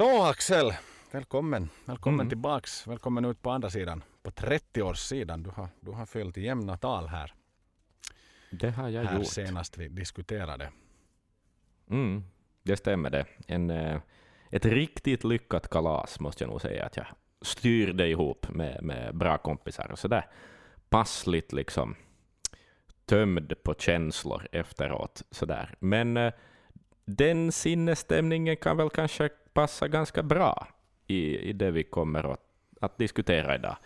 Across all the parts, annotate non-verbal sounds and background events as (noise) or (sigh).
Så Axel, välkommen. Välkommen Mm. tillbaks. Välkommen ut på andra sidan. På 30-årssidan. Du har, du har fyllt jämna tal här. Det har jag här gjort. senast vi diskuterade. Mm, det stämmer det. En, eh, ett riktigt lyckat kalas måste jag nog säga att jag styrde ihop med, med bra kompisar och sådär passligt liksom tömd på känslor efteråt. Sådär. Men eh, den sinnesstämningen kan väl kanske passa ganska bra i, i det vi kommer att, att diskutera idag.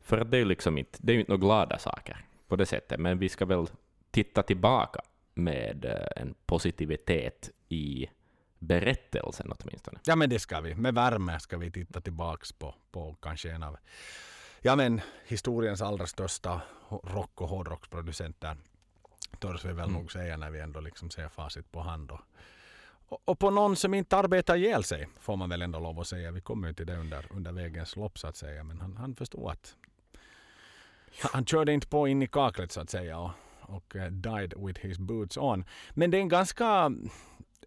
För det är ju liksom inte, det är inte några glada saker på det sättet, men vi ska väl titta tillbaka med eh, en positivitet i berättelsen åtminstone. Ja men det ska vi. Med värme ska vi titta tillbaks på, på kanske en av ja, men, historiens allra största rock och hårdrocksproducenter. Törs vi väl Mm. nog säga när vi ändå liksom ser facit på hand. Och, och, på någon som inte arbetar ihjäl sig får man väl ändå lov att säga. Vi kommer ju till det under, under vägens lopp så att säga. Men han, han förstod att han, han körde inte på in i kaklet så att säga och, och eh, died with his boots on. Men det är en ganska,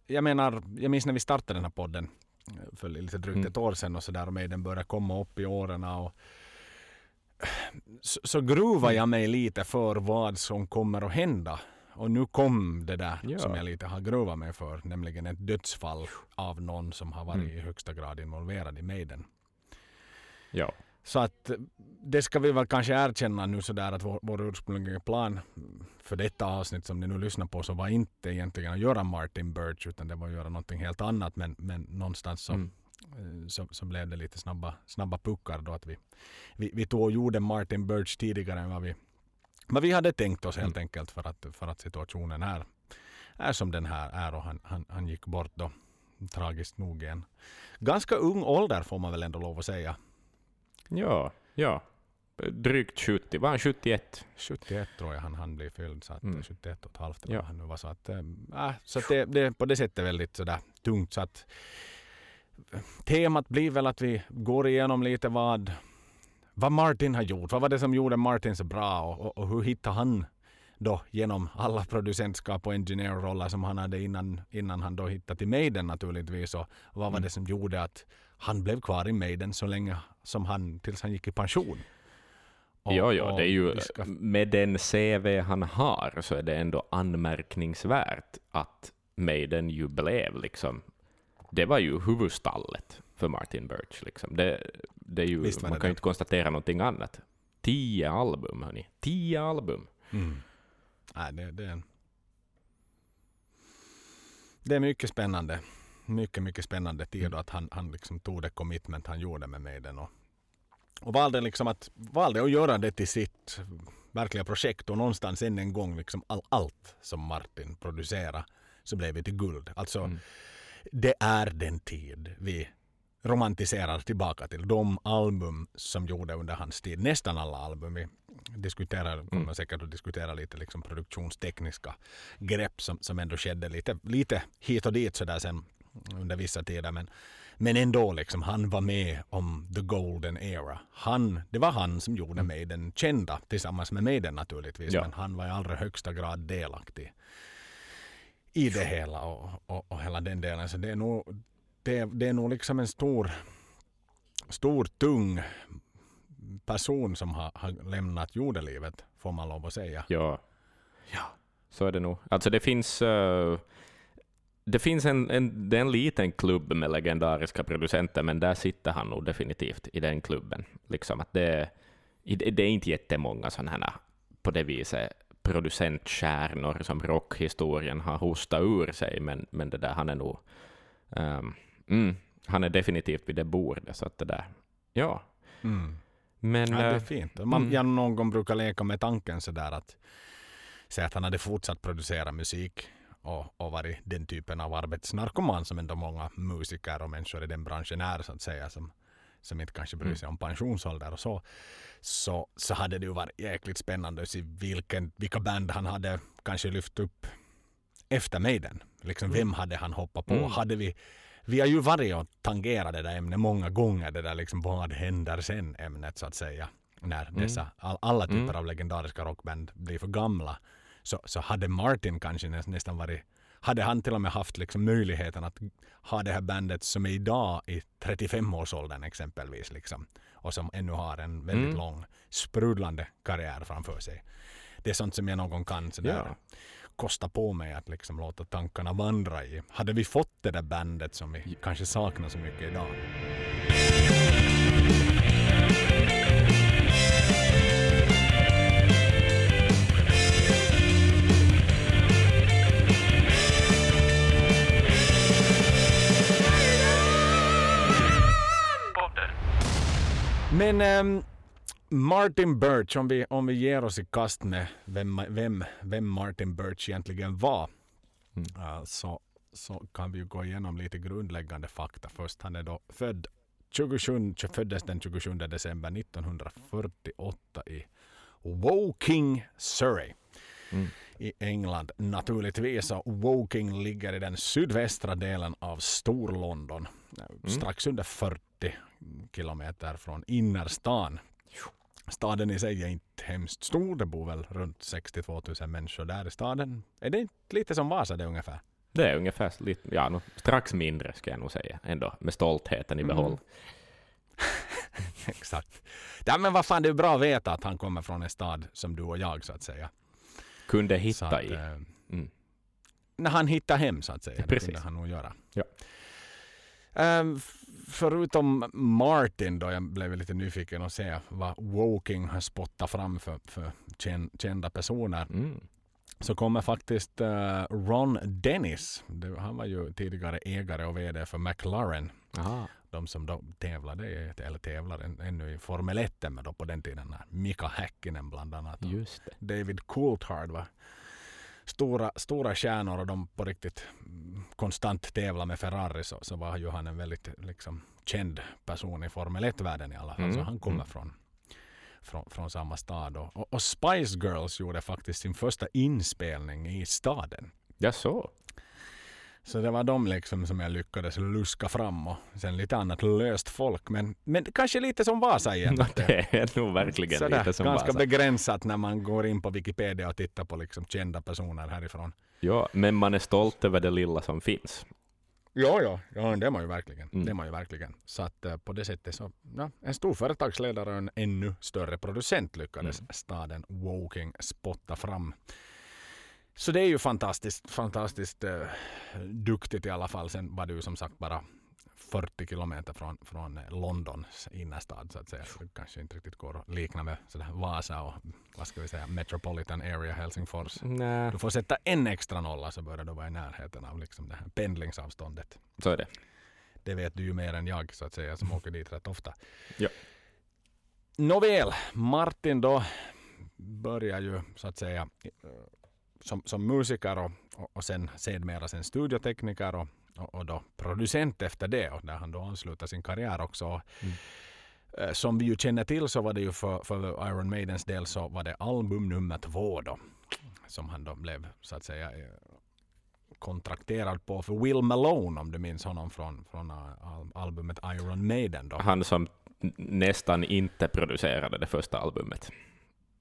jag menar, jag minns när vi startade den här podden eh, för lite drygt Mm. ett år sedan och sådär och Maiden började komma upp i åren och så, så gruvar jag mig lite för vad som kommer att hända. Och nu kom det där Ja. som jag lite har gruvat mig för, nämligen ett dödsfall av någon som har varit Mm. i högsta grad involverad i Maiden. Ja. Så att eh, det ska vi väl kanske erkänna nu sådär att vår, vår ursprungliga plan för detta avsnitt som ni nu lyssnar på så var inte egentligen att göra Martin Birch utan det var att göra någonting helt annat men, men någonstans så, Mm. eh, så, så blev det lite snabba, snabba puckar då att vi, vi, vi tog och gjorde Martin Birch tidigare än vad vi, vad vi hade tänkt oss helt Mm. enkelt för att, för att situationen är, är som den här är och han, han, han gick bort då tragiskt nog en ganska ung ålder får man väl ändå lov att säga. Ja, ja. Drygt 70, var han 71? 71 tror jag han, han blev fylld. Så att Mm. 71 och ett halvt Ja. han nu var. Så att, äh, så att det, det är på det sättet väldigt sådär tungt. Så att, eh, temat blir väl att vi går igenom lite vad, vad Martin har gjort. Vad var det som gjorde Martin så bra och, och, och hur hittade han då genom alla producentskap och engineer-roller som han hade innan, innan han då hittade till Maiden naturligtvis. Och vad var Mm. det som gjorde att han blev kvar i Maiden så länge som han, tills han gick i pension. Och- ja, ja, det är ju, ska- med den CV han har så är det ändå anmärkningsvärt att Maiden ju blev liksom, det var ju huvudstallet för Martin Birch. Liksom. Det, det är ju, Visst man kan ju inte konstatera någonting annat. Tio album, hörni. Tio album. Mm. Nej, det, det, det är mycket spännande. Mycket, mycket spännande tid Mm. och att han, han liksom tog det commitment han gjorde med mig den och, och valde, liksom att, valde att göra det till sitt verkliga projekt och någonstans än en gång liksom all, allt som Martin producerade så blev det till guld. Alltså Mm. det är den tid vi romantiserar tillbaka till. De album som gjorde under hans tid. Nästan alla album. Vi diskuterar, kommer Mm. säkert att diskutera lite liksom produktionstekniska grepp som, som ändå skedde lite, lite hit och dit sådär sen under vissa tider. Men, men ändå liksom, han var med om the golden era. Han, det var han som gjorde Mm. Maiden kända tillsammans med Maiden naturligtvis. Ja. Men han var i allra högsta grad delaktig i det hela och, och, och hela den delen. Så det är nog, det, det är nog liksom en stor, stor tung person som har, har lämnat jordelivet får man lov att säga. Ja, Ja. så är det nog. Alltså det finns, eh, det finns en, en, det är en liten klubb med legendariska producenter, men där sitter han nog definitivt i den klubben. Liksom att det, det är inte jättemånga sådana här på det viset producentstjärnor som rockhistorien har hostat ur sig, men, men det där, han är nog... ehm, mm, han är definitivt vid det bordet, så att det där... Ja. Mm. Men... Ja, det är eh, fint. Man, mm. Jag någon gång brukar leka med tanken sådär att säga att han hade fortsatt producera musik och, och varit den typen av arbetsnarkoman som ändå många musiker och människor i den branschen är så att säga som, som inte kanske bryr Mm. sig om pensionsålder och så. Så, så hade det ju varit jäkligt spännande att se vilken, vilka band han hade kanske lyft upp efter Maiden. Liksom, vem hade han hoppat på? Mm. Hade vi, vi har ju varit och tangerat det där ämnet många gånger. Det där liksom, vad händer sen ämnet så att säga. När Mm. dessa, all, alla typer Mm. av legendariska rockband blir för gamla. Så, så hade Martin kanske nä, nästan varit hade han till och med haft liksom möjligheten att ha det här bandet som är idag i 35-årsåldern exempelvis. Liksom, och som ännu har en väldigt Mm. lång sprudlande karriär framför sig. Det är sånt som jag någon gång kan sådär, Ja kosta på mig att liksom låta tankarna vandra i. Hade vi fått det där bandet som vi kanske saknar så mycket idag. Men ehm, Martin Birch, om vi, om vi ger oss i kast med vem, vem, vem Martin Birch egentligen var, Mm. uh, så, så kan vi ju gå igenom lite grundläggande fakta först. Han är då född 27, föddes den 27 december 1948 i Woking, Surrey Mm. i England naturligtvis. Och Woking ligger i den sydvästra delen av Storlondon. Strax under 40 kilometer från innerstan. Staden i sig är inte hemskt stor. Det bor väl runt 62 000 människor där i staden. Är det inte lite som Vasa det ungefär? Det är ungefär lite, ja, strax mindre ska jag nog säga ändå, med stoltheten i behåll. Mm. (laughs) Exakt. Ja, men vad fan, det är bra att veta att han kommer från en stad som du och jag så att säga. Kunde hitta att, i. eh, Mm. när han hittar hem så att säga. Det Precis. kunde han nog göra. Ja. F- förutom Martin då, jag blev lite nyfiken att se vad Woking har spottat fram för, för kän- kända personer. Mm. Så kommer faktiskt eh, Ron Dennis. Han var ju tidigare ägare och VD för McLaren. Aha. De som då tävlade, eller tävlar än- ännu i Formel 1 men då på den tiden när Mika Häkkinen bland annat. och. David Coulthard var stora, stora stjärnor och de på riktigt konstant tävlar med Ferrari så, så var ju han en väldigt liksom, känd person i Formel 1-världen i alla fall. Mm, Så han kommer mm. från, från, från samma stad. Och, och, och Spice Girls gjorde faktiskt sin första inspelning i staden. Ja, så. Så det var de liksom som jag lyckades luska fram och sen lite annat löst folk. Men, men kanske lite som Vasa igen. att (laughs) det- är nog verkligen Sådär, lite som ganska Vasa. begränsat när man går in på Wikipedia och tittar på liksom kända personer härifrån. Ja, men man är stolt över det lilla som finns. Ja, ja, ja det är man ju verkligen. Mm. Det är man ju verkligen. Så att eh, på det sättet så, ja, en stor företagsledare och en ännu större producent lyckades Mm. staden Woking spotta fram. Så det är ju fantastiskt, fantastiskt eh, duktigt i alla fall. Sen var det ju som sagt bara 40 kilometer från, från eh, Londons innerstad så att säga. Så det kanske inte riktigt går att likna med sådär Vasa och vad ska vi säga, Metropolitan Area Helsingfors. Nej, Du får sätta en extra nolla så börjar du vara i närheten av liksom det här pendlingsavståndet. så är det. Det vet du ju mer än jag så att säga som åker dit rätt ofta. Ja. Nåväl, Martin då börjar ju så att säga som, som musiker och, och, och sen sedermera sen studiotekniker och, och, och då producent efter det och där han då ansluter sin karriär också. Mm. Eh, Som vi ju känner till så var det ju för, för Iron Maidens del så var det album nummer två då som han då blev så att säga eh, kontrakterad på för Will Malone om du minns honom från, från al- albumet Iron Maiden. Då. Han som nästan inte producerade det första albumet.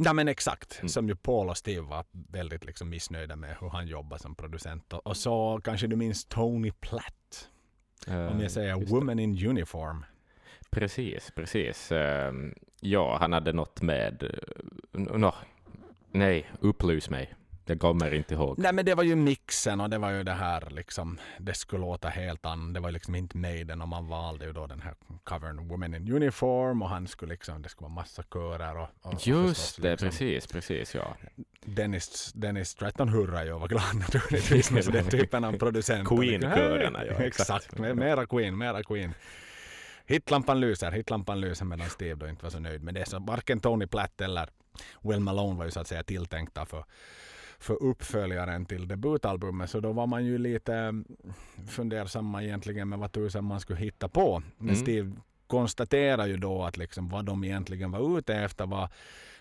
Ja men exakt, Mm. som ju Paul och Steve var väldigt liksom missnöjda med hur han jobbar som producent. Och, och så kanske du minns Tony Platt, om Eh, jag säger just det. Woman in Uniform. Precis, precis. Ehm, Ja, han hade något med... eh, Nå, nej, upplys mig. Jag kommer inte ihåg. Nej men det var ju mixen och det var ju det här liksom, det skulle låta helt annorlunda. Det var liksom inte Maiden och man valde ju då den här covern Woman in Uniform och han skulle liksom, det skulle vara massa körer och, och och Just förstås det, liksom, precis, precis, ja. Dennis, Dennis Stratton hurrar ju och var glad (laughs) naturligtvis med den typen av producent. Queen-körerna, ja, Exakt, mera Queen, mera Queen. Hitlampan lyser, hitlampan lyser medan Steve då inte var så nöjd med det. Så varken Tony Platt eller Will Malone var ju så att säga tilltänkta för, för uppföljaren till debutalbumet. Så då var man ju lite mm, fundersam egentligen med vad tusen man skulle hitta på. Men Mm. Steve konstaterar ju då att liksom vad de egentligen var ute efter var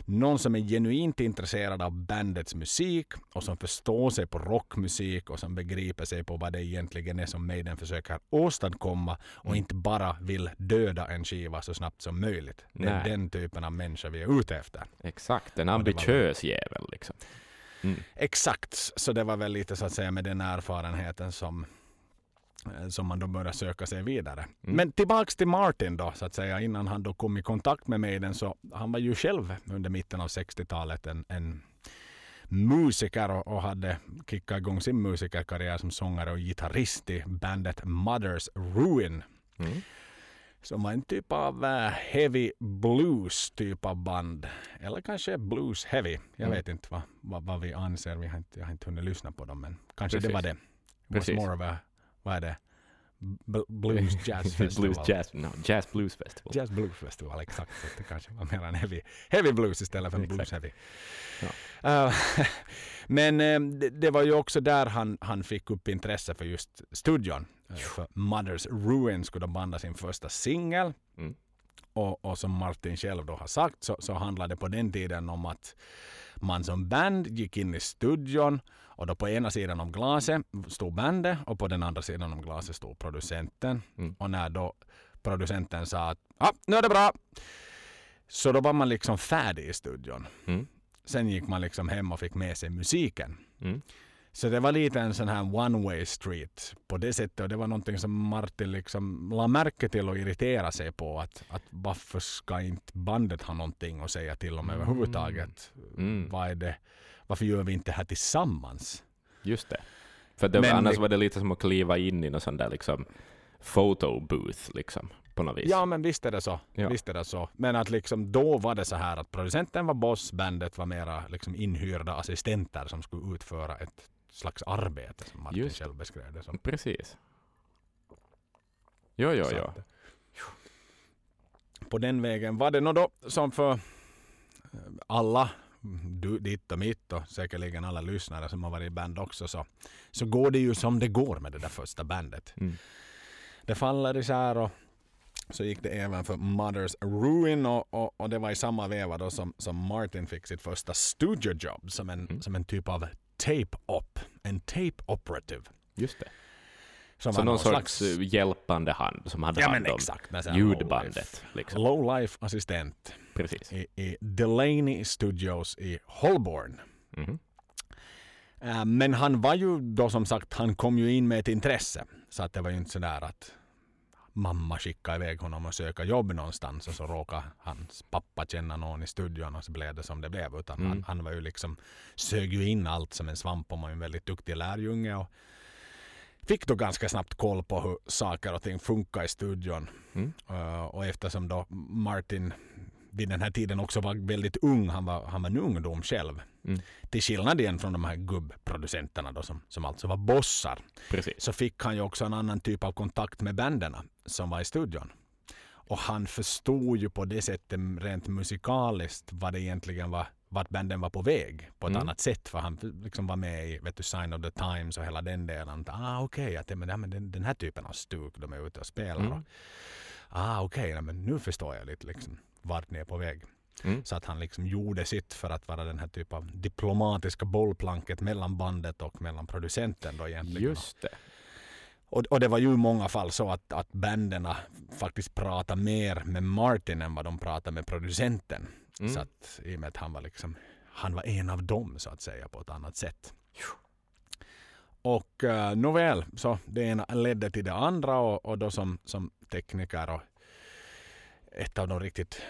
någon som är genuint intresserad av bandets musik och som förstår sig på rockmusik och som begriper sig på vad det egentligen är som Maiden försöker åstadkomma och Mm. inte bara vill döda en skiva så snabbt som möjligt. Det är Nej. den typen av människa vi är ute efter. Exakt, en ambitiös jävel liksom. Mm. Exakt, så det var väl lite så att säga med den erfarenheten som, eh, som man då började söka sig vidare. Mm. Men tillbaks till Martin då så att säga innan han då kom i kontakt med Maiden så han var ju själv under mitten av 60-talet en, en musiker och, och hade kickat igång sin musikerkarriär som sångare och gitarrist i bandet Mothers Ruin. Mm. Som var en typ av eh, heavy blues typ av band. Eller kanske blues heavy. Jag Mm. vet inte vad, vad, vad vi anser. Vi har inte, jag har inte hunnit lyssna på dem men kanske Precis. det var det. It was Precis. more of a, vad är det? B- blues (laughs) jazz festival. blues jazz, no, jazz blues festival. Jazz Blues Festival, exakt. Så det kanske var mer en heavy, heavy blues istället för en blues heavy. Eh, (laughs) men eh, det, det var ju också där han, han fick upp intresse för just studion. Eh, för Mothers Ruin skulle de banda sin första singel. Mm. Och, och som Martin själv då har sagt så, så handlade det på den tiden om att man som band gick in i studion och då på ena sidan om glaset stod bandet och på den andra sidan om glaset stod producenten. Mm. Och när då producenten sa att ja, nu är det bra. Så då var man liksom färdig i studion. Mm. Sen gick man liksom hem och fick med sig musiken. Mm. Så det var lite en sån här one way street på det sättet. Och det var någonting som Martin liksom la märke till och irriterade sig på. Att, att varför ska inte bandet ha någonting att säga till om Mm. överhuvudtaget? Mm. Vad är det? Varför gör vi inte det här tillsammans? Just det. För det, Men annars det- var det lite som att kliva in i någon sån där liksom photo booth liksom, på något vis. Ja men visst är det så. Ja. Visst är det så. Men att liksom då var det så här att producenten var boss, bandet var mera liksom inhyrda assistenter som skulle utföra ett slags arbete som Martin Just. själv beskrev det som. Precis. Jo, jo, Så jo. På den vägen var det nog då som för eh, alla, du, ditt och mitt och säkerligen alla lyssnare som har varit i band också så, så går det ju som det går med det där första bandet. Mm. Det faller isär och så gick det även för Mothers Ruin och, och, och det var i samma veva då som, som Martin fick sitt första studiojobb som en, Mm. som en typ av tape-op. En tape operative. Just det. Som Så var någon sorts eh, hjälpande hand som hade ja, hand men om exakt, ljudbandet. Liksom. Low assistent Precis. i, i Delaney Studios i Holborn. Mhm. Eh, Men han var ju då som sagt, han kom ju in med ett intresse. Så att det var ju inte sådär att mamma skickade iväg honom och söka jobb någonstans och så råkade hans pappa känna någon i studion och så blev det som det blev. Utan Mm. han, han var ju liksom, sög ju in allt som en svamp och var en väldigt duktig lärjunge. Och fick då ganska snabbt koll på hur saker och ting funkar i studion. Mm. Uh, och eftersom då Martin vid den här tiden också var väldigt ung, han var, han var en ungdom själv. Mm. Till skillnad igen från de här gubbproducenterna då som, som alltså var bossar. Precis. Så fick han ju också en annan typ av kontakt med bänderna som var i studion. Och han förstod ju på det sättet rent musikaliskt vad det egentligen var vart banden var på väg på ett Mm. annat sätt. För han liksom var med i vet du, Sign of the Times och hela den delen. Ah, okej, okay, att det, men, ja, men den, den här typen av stuk de är ute och spelar. Mm. Och, ah, okej, okay, men nu förstår jag lite liksom, vart ni är på väg. Mm. Så att han liksom gjorde sitt för att vara den här typen av diplomatiska bollplanket mellan bandet och mellan producenten då egentligen. Just det. Och, och det var ju i många fall så att, att bänderna faktiskt pratade mer med Martin än vad de pratade med producenten. Mm. Så att i och med att han var liksom han var en av dem så att säga på ett annat sätt. Och uh, nåväl, så det ena ledde till det andra och, och då som, som tekniker och ett av de riktigt,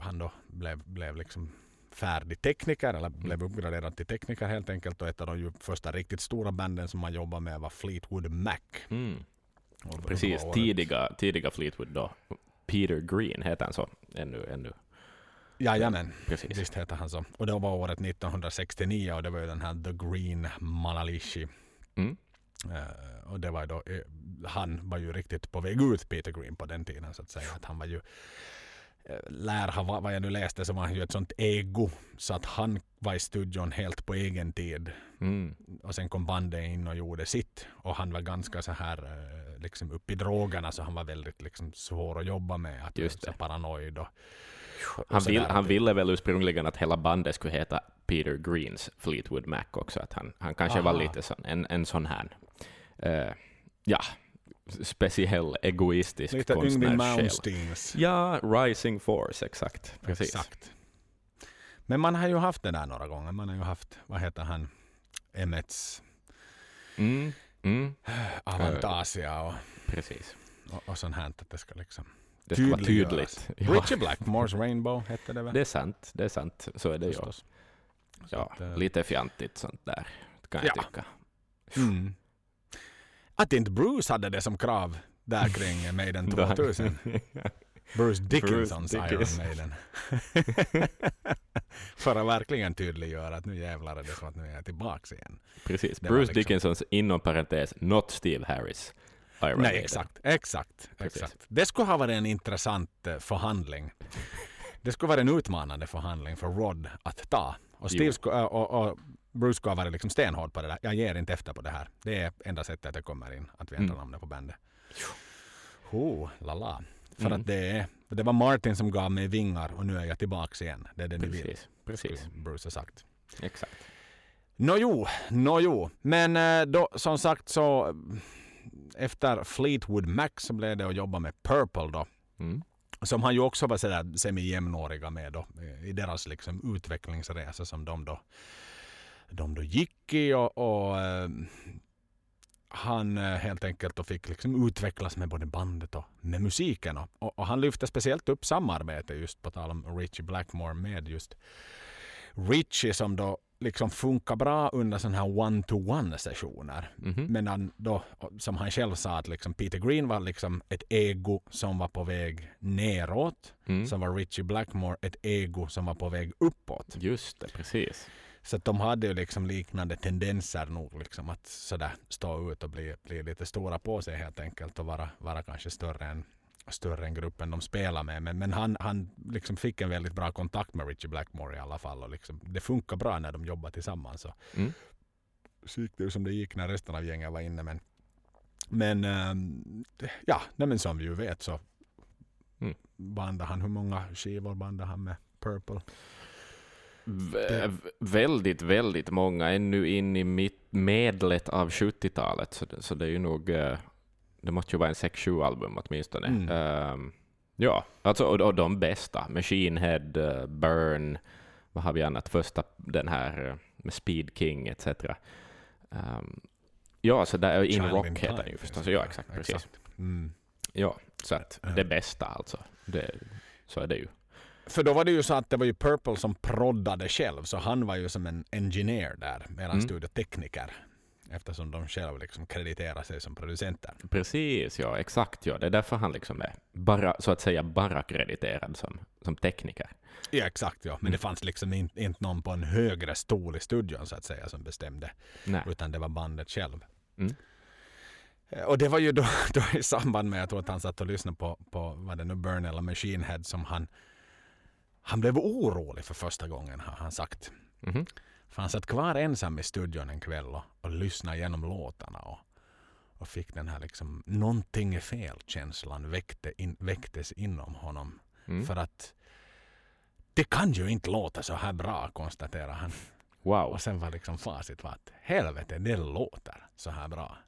han då blev, blev liksom färdig tekniker eller blev uppgraderad till tekniker helt enkelt och ett av de första riktigt stora banden som man jobbade med var Fleetwood Mac. Mm. Precis, tidiga, tidiga Fleetwood då. Peter Green heter han så ännu. ännu. Jajamän, Precis. visst heter han så. Och det var året 1969 och det var ju den här The Green Manalishi. Mm. Eh, och det var då, eh, han var ju riktigt på väg ut Peter Green på den tiden så att säga. Att han var ju, eh, lär ha, vad jag nu läste så var han ju ett sånt ego så att han var i studion helt på egen tid. Mm. Och sen kom bandet in och gjorde sitt. Och han var ganska så här liksom upp i drogerna så han var väldigt liksom svår att jobba med. Att Just så det. paranoid och, och Han, vill, han ville väl ursprungligen att hela bandet skulle heta Peter Greens Fleetwood Mac också. Att han, han kanske var Aha. lite sån, en, en sån här, eh, ja, speciell egoistisk Lite konstnärssjäl. Ja, Rising Force, exakt. Precis. Exakt. Men man har ju haft det där några gånger. Man har ju haft, vad heter han, Emmets Mm. Mm. Avantasia och, Precis. och, och sånt här. Att det ska liksom Det ska vara tydligt. Ja, Richie Blackmores Rainbow hette det väl? det är sant. Det är sant. Så är det ju. Ja, att, eh, lite fjantigt sånt där, kan jag Ja. tycka. Mm. Att inte Bruce hade det som krav där kring (laughs) Maiden 2000. (laughs) Bruce Dickinsons Bruce Iron Dickinson. Maiden. (laughs) För att verkligen tydliggöra att nu jävlar är det som att nu är jag tillbaks igen. Precis. Det Bruce liksom- Dickinsons inom parentes, not Steve Harris. Iron Nej, Maiden. exakt, exakt, Precis. exakt. Det skulle ha varit en intressant eh, förhandling. Det skulle vara en utmanande förhandling för Rod att ta. Och, Steve skulle, och, och Bruce ha varit liksom stenhård på det där. Jag ger inte efter på det här. Det är enda sättet att jag kommer in, att vi ändrar Mm. namnet på bandet. Oh, la la. För Mm. att det, är, det var Martin som gav mig vingar och nu är jag tillbaks igen. Det är det ni vill. Precis. Bruce har sagt. Exakt. Nå jo, nå jo. Men eh, då som sagt så efter Fleetwood Mac så blev det att jobba med Purple då. Mm. Som han ju också var sådär semi-jämnåriga med då. Eh, I deras liksom utvecklingsresa som de då, de då gick i. Och, och ehm, eh, han helt enkelt och fick liksom utvecklas med både bandet och med musiken. Och, och han lyfte speciellt upp samarbete just på tal om Richie Blackmore med just Richie som då liksom funkar bra under sådana här one-to-one sessioner. Mhm. Men han då, som han själv sa, att liksom Peter Green var liksom ett ego som var på väg neråt. Mm. Så var Richie Blackmore ett ego som var på väg uppåt. Just det, precis. Så de hade ju liksom liknande tendenser nog liksom att sådär stå ut och bli, bli lite stora på sig helt enkelt och vara, vara kanske större än, större än gruppen de spelar med. Men, men han, han liksom fick en väldigt bra kontakt med Richie Blackmore i alla fall och liksom, det funkar bra när de jobbar tillsammans. Så, Mm. så gick det som det gick när resten av gänget var inne. Men, men ehm, ja, nej, men som vi ju vet så Mm. bandade han, hur många skivor bandade han med Purple? V- väldigt, väldigt många ännu in i mitt medlet av 70-talet, så så det är ju nog, eh, det måste ju vara en 6-7 album åtminstone. Mm. Ehm, ja, alltså och, och de bästa, Machine Head, eh, Burn, vad har vi annat, första den här eh, med Speed King etc. Ehm, ja, så där, In Child Rock in heter den ju förstås. Ja, exakt, precis. Exakt. Mm. Ja, så att det bästa alltså. Det, så är det ju. För då var det ju så att det var ju Purple som proddade själv, så han var ju som en engineer där, medan Mm. studiotekniker. Eftersom de själv liksom krediterar sig som producenter. Precis, ja, exakt. Ja. Det är därför han liksom är bara, så att säga bara krediterad som, som tekniker. Ja, exakt ja. Men Mm. det fanns liksom in, inte någon på en högre stol i studion så att säga som bestämde. Nej. Utan det var bandet själv. Mm. Eh, Och det var ju då, (laughs) då i samband med, jag tror att han satt och lyssnade på, på vad det nu, Burn eller Machine Head som han, han blev orolig för första gången har han sagt. Mhm. För han satt kvar ensam i studion en kväll och, och lyssnade igenom låtarna och, och fick den här liksom, någonting är fel-känslan väckte in, väcktes inom honom. Mm. För att det kan ju inte låta så här bra, konstaterar han. Wow. Och sen var liksom facit var att helvete, det låter så här bra.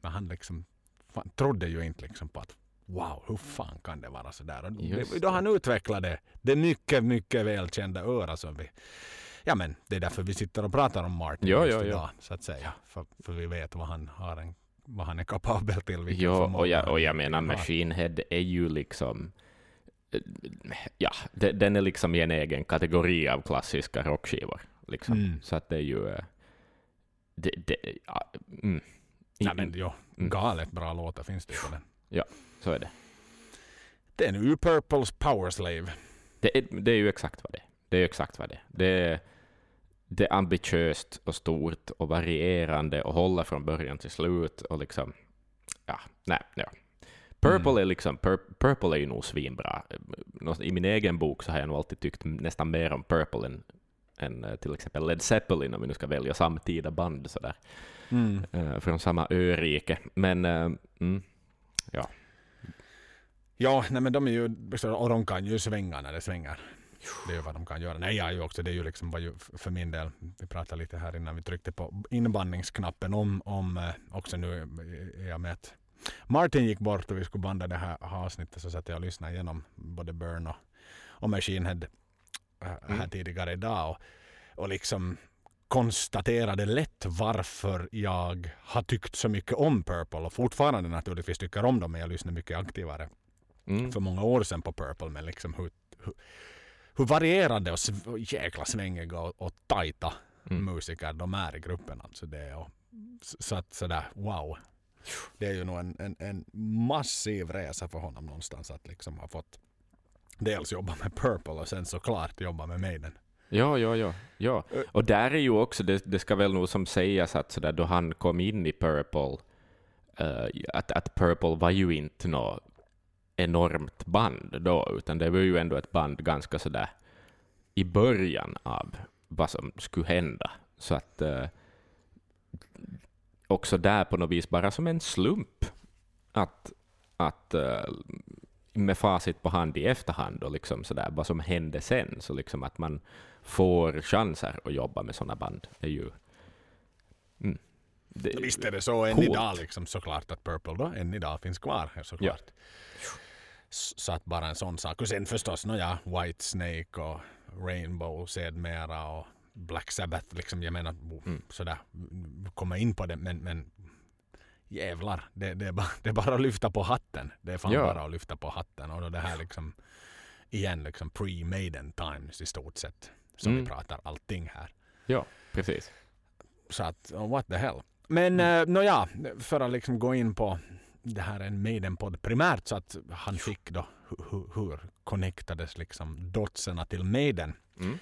Men han liksom fan, trodde ju inte liksom på att wow, hur fan kan det vara så där? Och det, då han utvecklade det mycket, mycket välkända öra som vi Ja men det är därför vi sitter och pratar om Martin Ja, just ja, ja. idag, så att säga. För, för vi vet vad han har en, vad han är kapabel till. Ja, förmåga och jag, och jag menar. Machine Head är ju liksom eh, Ja, de- den är liksom i en egen kategori av klassiska rockskivor. Liksom. Mm. Så att det är ju... eh, Det, det, ja, mm. Nej men jo, Mm. galet bra låtar finns det på den. Så är det. Det är nu Purples Power Slave. Det är, det är ju exakt vad det är. Det är ju exakt vad det är. Det är, det är ambitiöst och stort och varierande och håller från början till slut och liksom, ja, nej, ja. Purple Mm. är liksom, pur, Purple är ju nog svinbra. I min egen bok så har jag nog alltid tyckt nästan mer om Purple än, än eh, till exempel Led Zeppelin om vi nu ska välja samtida band sådär, Mm. eh, från samma örike. Men, eh, mm, Ja, nej men de är ju, och de kan ju svänga när det svänger. Det är ju vad de kan göra. Nej, jag är ju också, det är ju liksom var ju för min del, vi pratade lite här innan vi tryckte på inbandningsknappen om, om eh, också nu är jag med att Martin gick bort och vi skulle banda det här avsnittet så satt jag och lyssnade igenom både Burn och, och Machine Head äh, här Mm. tidigare idag och, och liksom konstaterade lätt varför jag har tyckt så mycket om Purple och fortfarande naturligtvis tycker om dem men jag lyssnar mycket aktivare Mm. för många år sedan på Purple men liksom hur, hur, hur varierade och och jäkla svängiga och, och tajta Mm. musiker de är i gruppen. Alltså det är, och, så att sådär wow. Det är ju nog en, en, en massiv resa för honom någonstans att liksom ha fått dels jobba med Purple och sen såklart jobba med Maiden. Ja, ja, ja. ja. Ö- Och där är ju också, det, det ska väl nog som sägas att sådär, då han kom in i Purple, eh, att, att Purple var ju inte något enormt band då, utan det var ju ändå ett band ganska sådär i början av vad som skulle hända. Så att eh, också där på något vis bara som en slump att, att eh, med facit på hand i efterhand och liksom sådär, vad som hände sen, så liksom att man får chanser att jobba med sådana band är ju... Mm, det, Visst är det så än Coolt. idag liksom såklart att Purple då än idag finns kvar såklart. S- Så att bara en sån sak. Och sen förstås nåja, White Snake och Rainbow sedermera och Black Sabbath liksom. Jag menar Mm. sådär komma in på det men, men jävlar. Det, det, är bara, det är bara att lyfta på hatten. Det är fan Ja. bara att lyfta på hatten. Och då det här liksom igen liksom pre-Maiden times i stort sett. Som Mm. vi pratar allting här. Ja, precis. Så att, what the hell. Men mm. nåja, för att liksom gå in på det här är en Maiden-podd primärt så att han fick då hu- hu- hur connectades liksom dotserna till Maiden. Mm.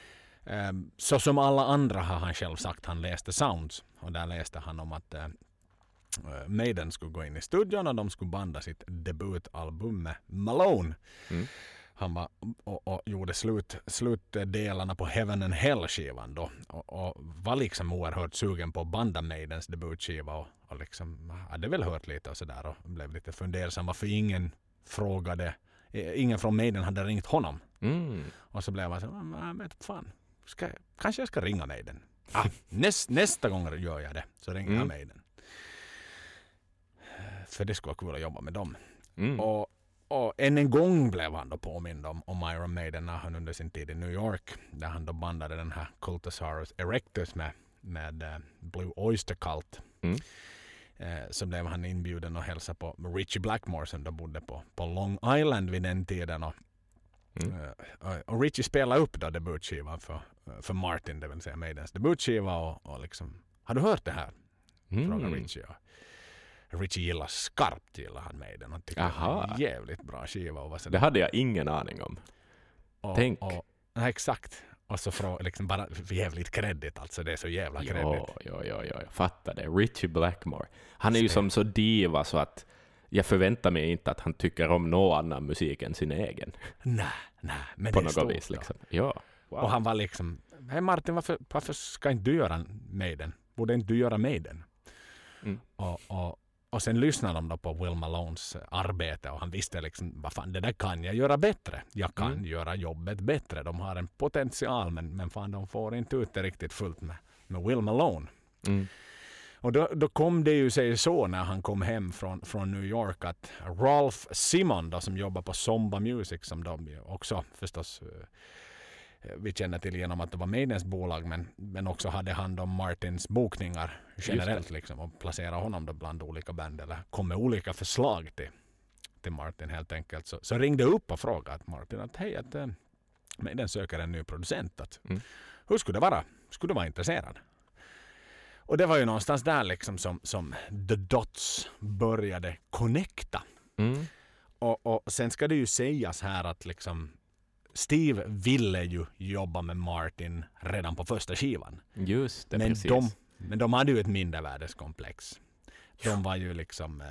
Ehm, Så som alla andra har han själv sagt, han läste Sounds och där läste han om att eh, eh, Maiden skulle gå in i studion och de skulle banda sitt debutalbum med Malone. Mm. Han var, och, och gjorde slut, slutdelarna på Heaven and Hell-skivan då och, och var liksom oerhört sugen på banda Maidens debutskiva och, och liksom hade väl hört lite och sådär och blev lite fundersam varför ingen frågade, ingen från Maiden hade ringt honom. Mm. Och så blev han så men fan, ska, jag- kanske jag ska ringa Maiden. Ah, näst, nästa gång gör jag det, så ringer jag Mm. Maiden. För det skulle vara kul att jobba med dem. Mm. Och, och än en gång blev han då påmind om, om Iron Maiden när han under sin tid i New York, där han då bandade den här Cultosaurus Erectus med, med eh, Blue Oyster Cult. Mm. Eh, så blev han inbjuden att hälsa på Richie Blackmore som då bodde på, på Long Island vid den tiden. Och, Mm. eh, och Richie spelade upp då debutskivan för, för Martin, det vill säga Maidens debutskiva. Och, och liksom, har du hört det här? Frågar Mm. Richie. Och Richie gillar skarpt gillar han Maiden. Han tycker det är Aha. en jävligt bra skiva. Och så Det hade jag ingen aning om. och, tänk. Och, nej, exakt. Och så frå, liksom bara jävligt kredit alltså. Det är så jävla kredit. Ja, ja, ja, ja, jag fattar det. Richie Blackmore. Han är ju Spel. som så diva så att jag förväntar mig inte att han tycker om någon annan musik än sin egen. Nej, nej. Men på det är något stort vis. då. Liksom. Ja. Wow. Och han var liksom, hej Martin varför, varför ska inte du göra Maiden? Borde inte du göra Maiden? Mm. Och, och, och sen lyssnade de då på Will Malones arbete och han visste liksom, vad fan det där kan jag göra bättre. Jag kan Mm. göra jobbet bättre. De har en potential men, men fan de får inte ut det riktigt fullt med, med Will Malone. Mm. Och då, då kom det ju sig så när han kom hem från, från New York att Ralph Simon då, som jobbar på Somba Music som de ju också förstås eh, vi känner till genom att det var Maidens bolag men, men också hade hand om Martins bokningar generellt liksom och placera honom då bland olika band eller kom med olika förslag till, till Martin helt enkelt. Så, så ringde jag upp och frågade att Martin att hej att eh, Maiden söker en ny producent. Att, Mm. Hur skulle det vara? Skulle du vara intresserad? Och det var ju någonstans där liksom som, som the dots började connecta. Mm. Och, och sen ska det ju sägas här att liksom Steve ville ju jobba med Martin redan på första skivan. Just det, men, precis. de, men de hade ju ett mindervärdeskomplex. De var ju liksom eh,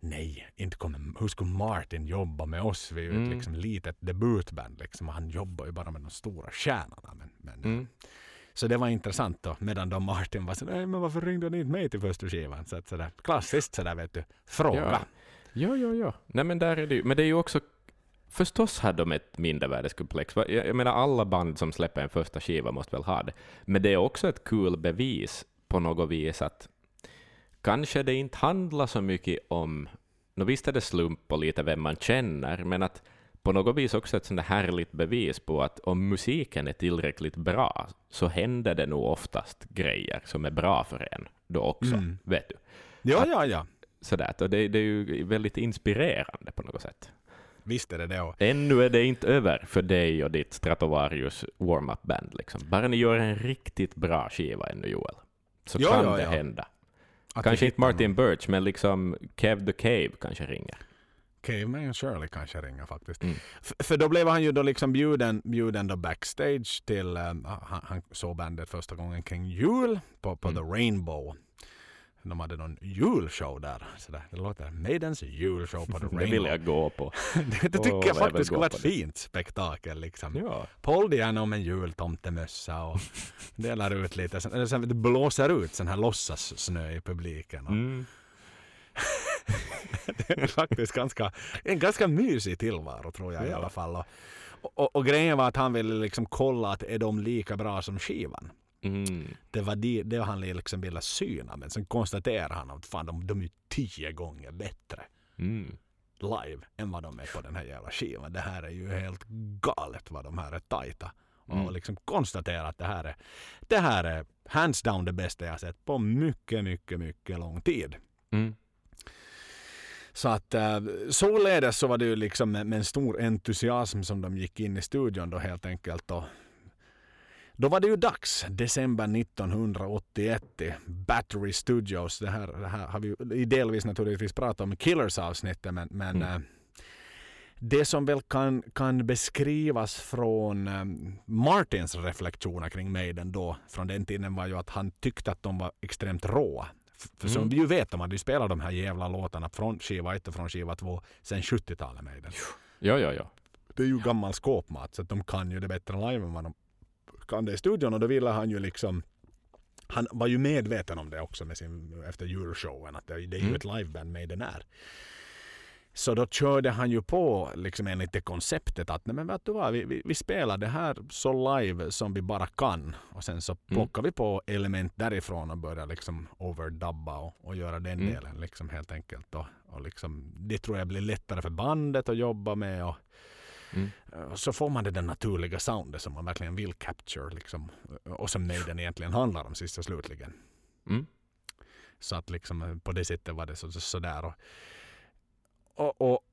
nej, inte kommer, hur skulle Martin jobba med oss? Vi är ju Mm. ett liksom litet debutband liksom, han jobbar ju bara med de stora stjärnorna. Men, men, Mm. Så det var intressant då, medan då Martin var så nej men varför ringde ni inte mig till första skivan? Så att sådär, klassiskt sådär vet du, fråga. Ja. Ja, ja, ja. Nej, men där är det ju. Men det är ju också... Förstås har de ett mindervärdeskomplex. Jag, jag menar, alla band som släpper en första skiva måste väl ha det. Men det är också ett kul bevis på något vis att kanske det inte handlar så mycket om... Nå visst är det slump och lite vem man känner, men att på något vis också ett sånt härligt bevis på att om musiken är tillräckligt bra så händer det nog oftast grejer som är bra för en då också, Mm. vet du. Ja, Att- ja, ja. Sådär, och det, det är ju väldigt inspirerande på något sätt. Visst är det det. Och Ännu är det inte över för dig och ditt Stratovarius warm-up band. Liksom. Bara ni gör en riktigt bra skiva ännu, Joel, så Ja, kan ja, det ja. hända. att Kanske inte Martin någon. Birch, men liksom Kev the Cave kanske ringer. Caveman Shirley kanske ringer faktiskt. Mm. För då blev han ju då liksom bjuden, bjuden då backstage till, eh, han, han såg bandet första gången kring jul på, på Mm. The Rainbow. De hade någon julshow där. Så där. Det låter Maidens julshow på (laughs) The Det Rainbow. vill jag gå på. (laughs) det, det tycker jag faktiskt skulle vara ett det. fint spektakel. Liksom. Ja. Paul Diano med en jultomtemössa och (laughs) delar ut lite. Sen, eller sen det blåser ut sån här låtsassnö i publiken. Och Mm. det är faktiskt ganska, en ganska mysig tillvaro tror jag i Ja. alla fall. Och, och, och grejen var att han ville liksom kolla att är de lika bra som skivan. Mm. Det var det, det han liksom ville syna. Men sen konstaterade han att fan, de, de är tio gånger bättre Mm. live än vad de är på den här jävla skivan. Det här är ju helt galet vad de här är tajta. Mm. Och liksom konstatera att det här är, det här är hands down det bästa jag sett på mycket, mycket, mycket lång tid. Mm. Så att eh, således så var det ju liksom med, med en stor entusiasm som de gick in i studion då helt enkelt. Och då var det ju dags, december 1981 i Battery Studios. Det här, det här har vi delvis naturligtvis pratat om i Killers-avsnittet men, men Mm. eh, det som väl kan, kan beskrivas från eh, Martins reflektioner kring Maiden då från den tiden var ju att han tyckte att de var extremt råa. För som Mm. vi ju vet, de hade ju spelat de här jävla låtarna från skiva 1 och från skiva 2 sen 70-talet Maiden. Ja, ja, ja. Det är ju gammal skåpmat så att de kan ju det bättre live än vad de kan det i studion och då ville han ju liksom han var ju medveten om det också med sin, efter julshowen att det, det är ju Mm. ett liveband Maiden är. Så då körde han ju på liksom enligt det konceptet att nej men vet du vad, vi, vi, vi spelar det här så live som vi bara kan och sen så plockar vi på element därifrån och börjar liksom overdubba och, och göra den Mm. delen liksom helt enkelt. Och, och liksom, det tror jag blir lättare för bandet att jobba med och Mm. Så får man det där naturliga soundet som man verkligen vill capture liksom. Och som Maiden egentligen handlar om sist och slutligen. Mm. Så att liksom eh, på det sättet var det så, så, sådär. Och, och, och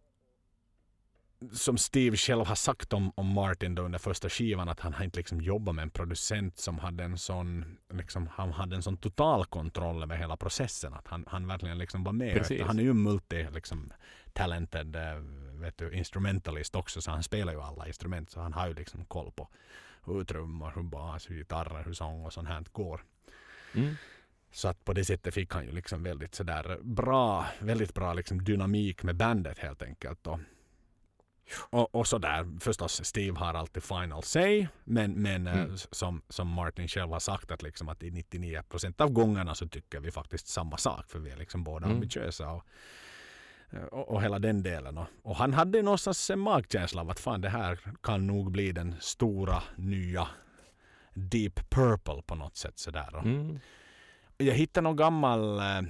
som Steve själv har sagt om, om Martin då under första skivan att han har inte liksom jobbat med en producent som hade en sån liksom, han hade en sån total kontroll över hela processen. Att han, han verkligen liksom var med. Han är ju multi liksom, talented eh, vet du, instrumentalist också så han spelar ju alla instrument så han har ju liksom koll på hur trummor, hur bas, hur gitarrer, hur sång och sånt här går. Mm. Så att på det sättet fick han ju liksom väldigt sådär bra, väldigt bra liksom dynamik med bandet helt enkelt. Och, och, och sådär förstås, Steve har alltid final say. Men, men eh, Mm. som, som Martin själv har sagt att liksom att i 99% av gångerna så tycker vi faktiskt samma sak. För vi är liksom båda Mm. ambitiösa. Och, och, och hela den delen. Och, och han hade någonstans en magkänsla av att fan det här kan nog bli den stora nya Deep Purple på något sätt. Sådär. Mm. jag hittade någon gammal eh,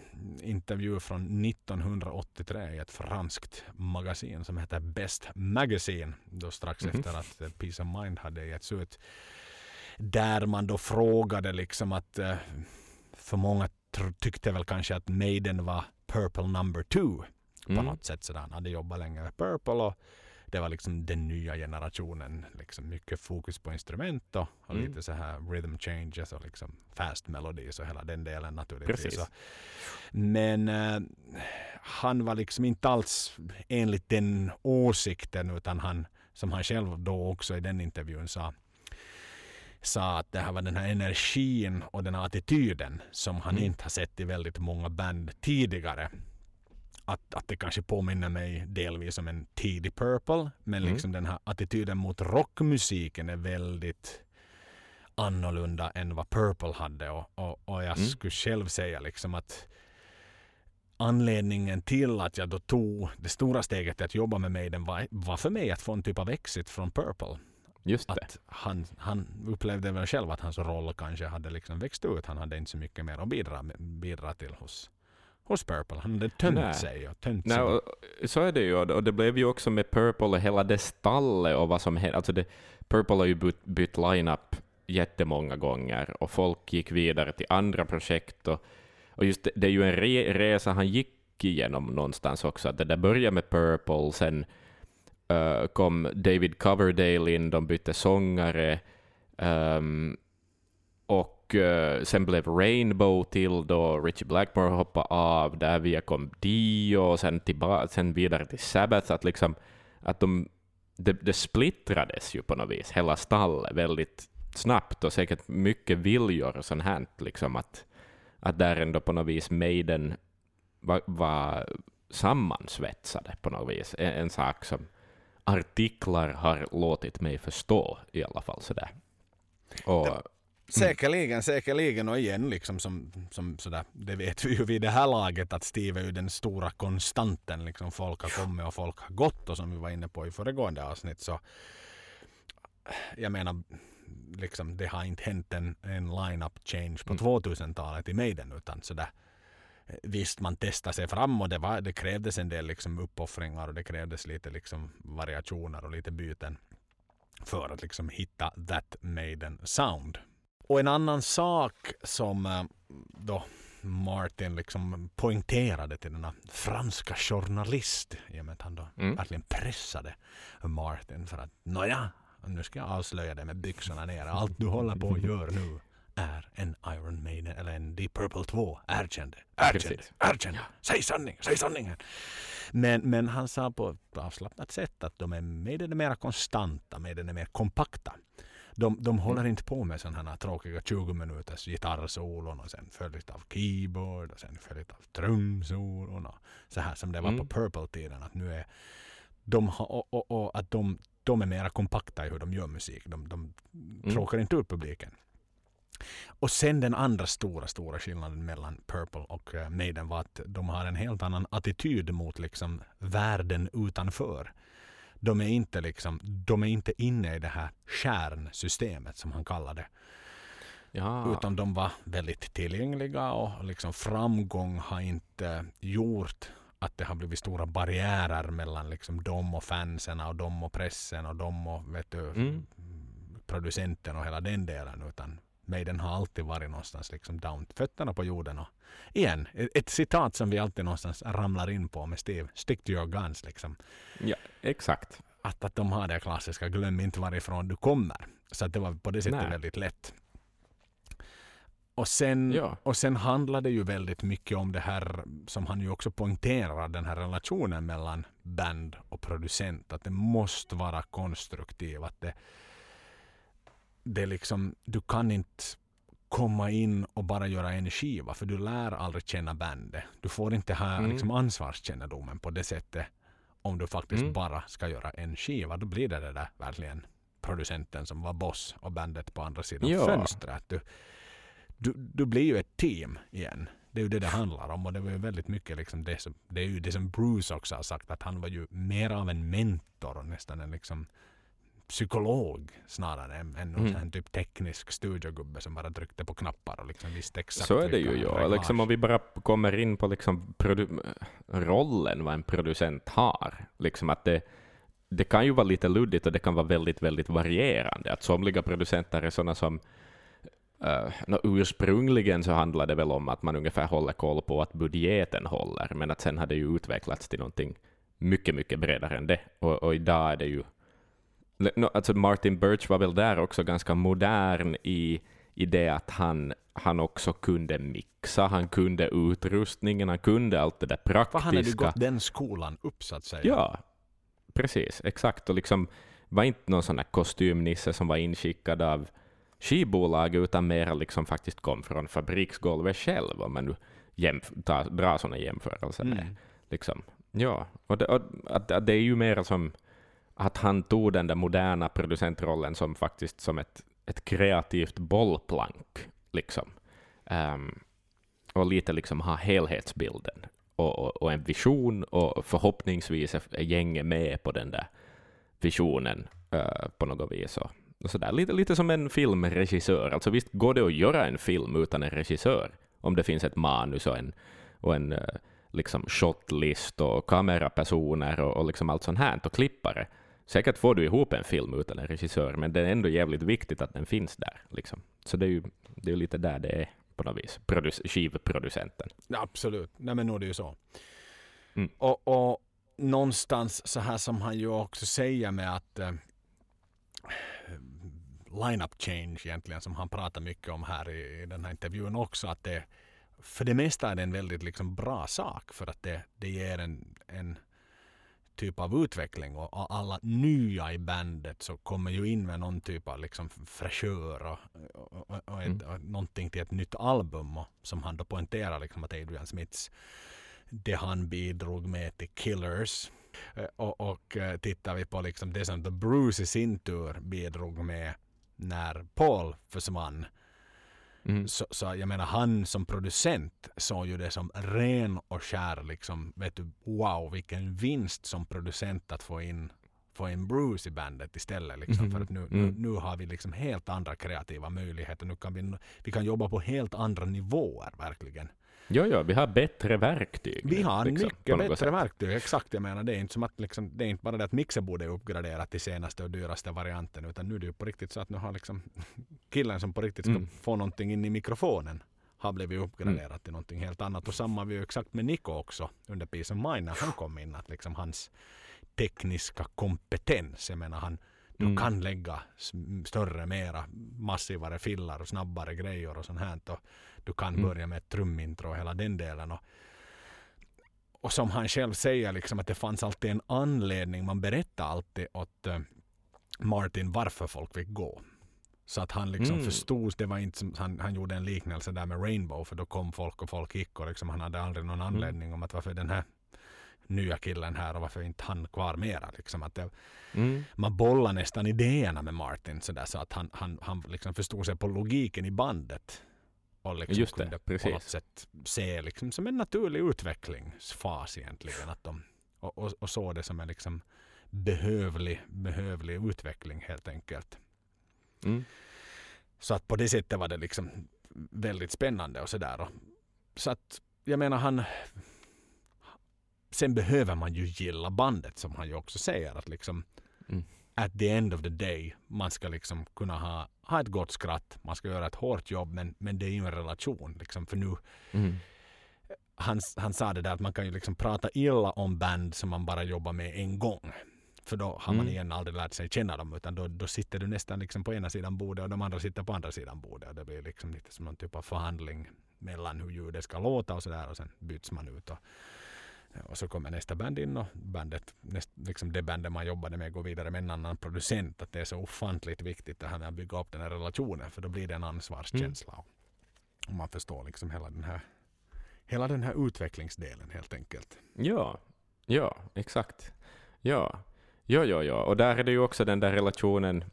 intervju från 1983 i ett franskt magasin som heter Best Magazine. Då strax Mhm. efter att eh, Peace of Mind hade getts ut. Där man då frågade liksom att eh, för många tyckte väl kanske att Maiden var Purple number two på Mm. något sätt. Så han hade jobbat länge med Purple och det var liksom den nya generationen. Liksom mycket fokus på instrument och, och Mm. lite så här rhythm changes och liksom fast melodies och hela den delen naturligtvis. Men eh, han var liksom inte alls enligt den åsikten utan han, som han själv då också i den intervjun sa, sa att det här var den här energin och den här attityden som han Mm. inte har sett i väldigt många band tidigare. Att, att det kanske påminner mig delvis om en tidig Purple. Men Mm. liksom den här attityden mot rockmusiken är väldigt annorlunda än vad Purple hade. Och, och, och jag Mm. skulle själv säga liksom att anledningen till att jag då tog det stora steget till att jobba med Maiden var, var för mig att få en typ av exit från Purple. Just det. Att han, han upplevde väl själv att hans roll kanske hade liksom växt ut. Han hade inte så mycket mer att bidra, bidra till hos, hos Purple. Han hade tömt Nej. sig och tömt Nej, sig. och, så är det ju, och det blev ju också med Purple och hela det stallet och vad som hände. Alltså det, Purple har ju bytt, bytt line-up jättemånga gånger och folk gick vidare till andra projekt. Och, och just det, det är ju en re, resa han gick igenom någonstans också. Att det där började med Purple, sen eh, kom David Coverdale in, de bytte sångare. ehm, och eh, sen blev Rainbow till då Richie Blackmore hoppade av, där via kom Dio och sen, tillba- sen vidare till Sabbath. Att, liksom, att de, det, det splittrades ju på något vis, hela stallet, väldigt snabbt och säkert mycket viljor och sånt här. Liksom att, att där ändå på något vis Maiden var, var sammansvetsade på något vis. En, en sak som artiklar har låtit mig förstå i alla fall. Sådär. Och, Säkerligen, säkerligen och igen liksom som, som sådär, det vet vi ju vid det här laget att Steve är ju den stora konstanten. Liksom folk har kommit och folk har gått och som vi var inne på i föregående avsnitt så jag menar liksom det har inte hänt en, en line-up change på Mm. 2000-talet i Maiden utan sådär Visst, man testade sig fram och det, var, det krävdes en del liksom uppoffringar och det krävdes lite liksom variationer och lite byten för att liksom hitta that Maiden sound. Och en annan sak som eh, då Martin liksom poängterade till denna franska journalist i och med att han då Mm. verkligen pressade Martin för att nåja, nu ska jag avslöja det med byxorna nere. Allt du håller på och gör nu är en Iron Maiden eller en Deep Purple 2. Erkänn det. Erkänn det. Erkänn det. Säg sanningen. Säg sanningen. Men, men han sa på ett avslappnat sätt att de är Maiden är mer konstanta, Maiden är mer kompakta. De, de håller inte på med sådana här tråkiga 20 minuters gitarrsolon och sen följt av keyboard och sen följt av trumsolon och så här som det var Mm. på Purple-tiden. Att nu är de, och, och, och att de, de är mera kompakta i hur de gör musik. De, de tråkar inte ut publiken. Och sen den andra stora, stora skillnaden mellan Purple och eh, Maiden var att de har en helt annan attityd mot liksom världen utanför. De är inte, liksom, de är inte inne i det här kärnsystemet som han kallar det. ja, Utan de var väldigt tillgängliga och liksom framgång har inte gjort att det har blivit stora barriärer mellan liksom dem och fansen och dem och pressen och dem och vet du, Mm. producenten och hela den delen. Utan Maiden har alltid varit någonstans liksom down, fötterna på jorden. Och igen, ett citat som vi alltid någonstans ramlar in på med Steve. Stick to your guns liksom. ja, exakt. Att, att de har det klassiska, glöm inte varifrån du kommer. Så att det var på det sättet Nej. väldigt lätt. Och sen, Ja. och sen handlar det ju väldigt mycket om det här som han ju också poängterar, den här relationen mellan band och producent. Att det måste vara konstruktiv. Att det, det liksom, du kan inte komma in och bara göra en skiva för du lär aldrig känna bandet. Du får inte ha Mm. liksom ansvarskännedomen på det sättet om du faktiskt Mm. bara ska göra en skiva. Då blir det det där verkligen producenten som var boss och bandet på andra sidan Ja. fönstret. Du, du, du blir ju ett team igen. Det är ju det det handlar om och det var ju väldigt mycket liksom det som, det är ju det som Bruce också har sagt att han var ju mer av en mentor och nästan en liksom psykolog snarare än, någon Mm. typ teknisk studiogubbe som bara tryckte på knappar och liksom visste exakt Så är det ju. Ja. Liksom om vi bara kommer in på liksom rollen vad en producent har. Liksom att det, det kan ju vara lite luddigt och det kan vara väldigt, väldigt varierande. Att somliga producenter är sådana som Uh, no, ursprungligen så handlade det väl om att man ungefär håller koll på att budgeten håller, men att sen har det ju utvecklats till någonting mycket, mycket bredare än det. Och, och idag är det ju... No, alltså Martin Birch var väl där också ganska modern i, i det att han, han också kunde mixa, han kunde utrustningen, han kunde allt det där praktiska. han hade gått den skolan upp så att säga. Ja, precis, exakt. Och liksom var inte någon sån här kostymnisse som var inskickad av skivbolag, utan mer liksom faktiskt kom från fabriksgolvet själv, om man nu drar sådana jämförelser. Mm. Liksom. Ja, och, det, och att, att det är ju mer som att han tog den där moderna producentrollen som faktiskt som ett, ett kreativt bollplank. Liksom. Um, och lite liksom ha helhetsbilden och, och, och en vision och förhoppningsvis är gänget med på den där visionen uh, på något vis. Och, och sådär. Lite, lite som en filmregissör. Alltså visst går det att göra en film utan en regissör om det finns ett manus och en, och en uh, liksom shotlist och kamerapersoner och, och liksom allt sånt här och klippare. Säkert får du ihop en film utan en regissör, men det är ändå jävligt viktigt att den finns där. Liksom. Så det är ju det är lite där det är på något vis, Produc skivproducenten. Absolut, nej men nog är det ju så. Mm. Och, och någonstans så här som han ju också säger med att eh, line-up change egentligen som han pratar mycket om här i, i den här intervjun också att det för det mesta är det en väldigt liksom bra sak för att det, det ger en, en typ av utveckling och, alla nya i bandet så kommer ju in med någon typ av liksom fräschör och, och, och, och, ett, Mm. och någonting till ett nytt album och, som han då poängterar liksom att Adrian Smiths det han bidrog med till Killers Eh, och, och eh, tittar vi på liksom det som The Bruce i sin tur bidrog med när Paul försvann Mm. så, så jag menar han som producent såg ju det som ren och skär liksom vet du wow vilken vinst som producent att få in få in Bruce i bandet istället liksom Mhm. för att nu, Mm. nu, nu har vi liksom helt andra kreativa möjligheter nu kan vi, vi kan jobba på helt andra nivåer verkligen Jo, jo, vi har bättre verktyg. vi har liksom, mycket bättre sätt. verktyg. Exakt, jag menar det är inte som att liksom, det är inte bara det att mixerbordet är uppgraderat till senaste och dyraste varianten utan nu är det ju på riktigt så att nu har liksom (laughs) killen som på riktigt ska Mm. få någonting in i mikrofonen har blivit uppgraderat till någonting helt annat. Och samma var ju exakt med Nico också under Peace of Mind när han kom in. Att liksom hans tekniska kompetens, jag menar han du Mm. kan lägga större, mera massivare fillar och snabbare grejer och sånt här. Och du kan Mm. börja med ett trumintro och hela den delen. Och, och som han själv säger, liksom, att det fanns alltid en anledning. Man berättade alltid åt eh, Martin varför folk fick gå. Så att han liksom Mm. förstod, det var inte som, han, han gjorde en liknelse där med Rainbow för då kom folk och folk gick och liksom, han hade aldrig någon Mm. anledning om att varför den här nya killen här och varför inte han kvar mera. Liksom att det, Mm. man bollar nästan idéerna med Martin så, där, så att han, han, han liksom förstod sig på logiken i bandet. Och liksom Just det, kunde på precis. något sätt se liksom som en naturlig utvecklingsfas egentligen. Att de, och, och, och såg det som en liksom behövlig, behövlig utveckling helt enkelt. Mm. Så att på det sättet var det liksom väldigt spännande och sådär. Så att jag menar han Sen behöver man ju gilla bandet som han ju också säger att liksom Mm. At the end of the day man ska liksom kunna ha, ha ett gott skratt. Man ska göra ett hårt jobb men, men det är ju en relation liksom för nu Mm. han, han sa det där att man kan ju liksom prata illa om band som man bara jobbar med en gång. För då har man Mm. igen aldrig lärt sig känna dem utan då, då sitter du nästan liksom på ena sidan bordet och de andra sitter på andra sidan bordet. Och det blir liksom lite som någon typ av förhandling mellan hur ljudet ska låta och sådär och sen byts man ut. Och, och så kommer nästa band in och bandet, näst, liksom det bandet man jobbade med går vidare med en annan producent. Att det är så ofantligt viktigt det här med att bygga upp den här relationen för då blir det en ansvarskänsla. Och man förstår liksom hela den här hela den här utvecklingsdelen helt enkelt. Ja, ja, exakt. Ja, ja, ja, ja. Och där är det ju också den där relationen,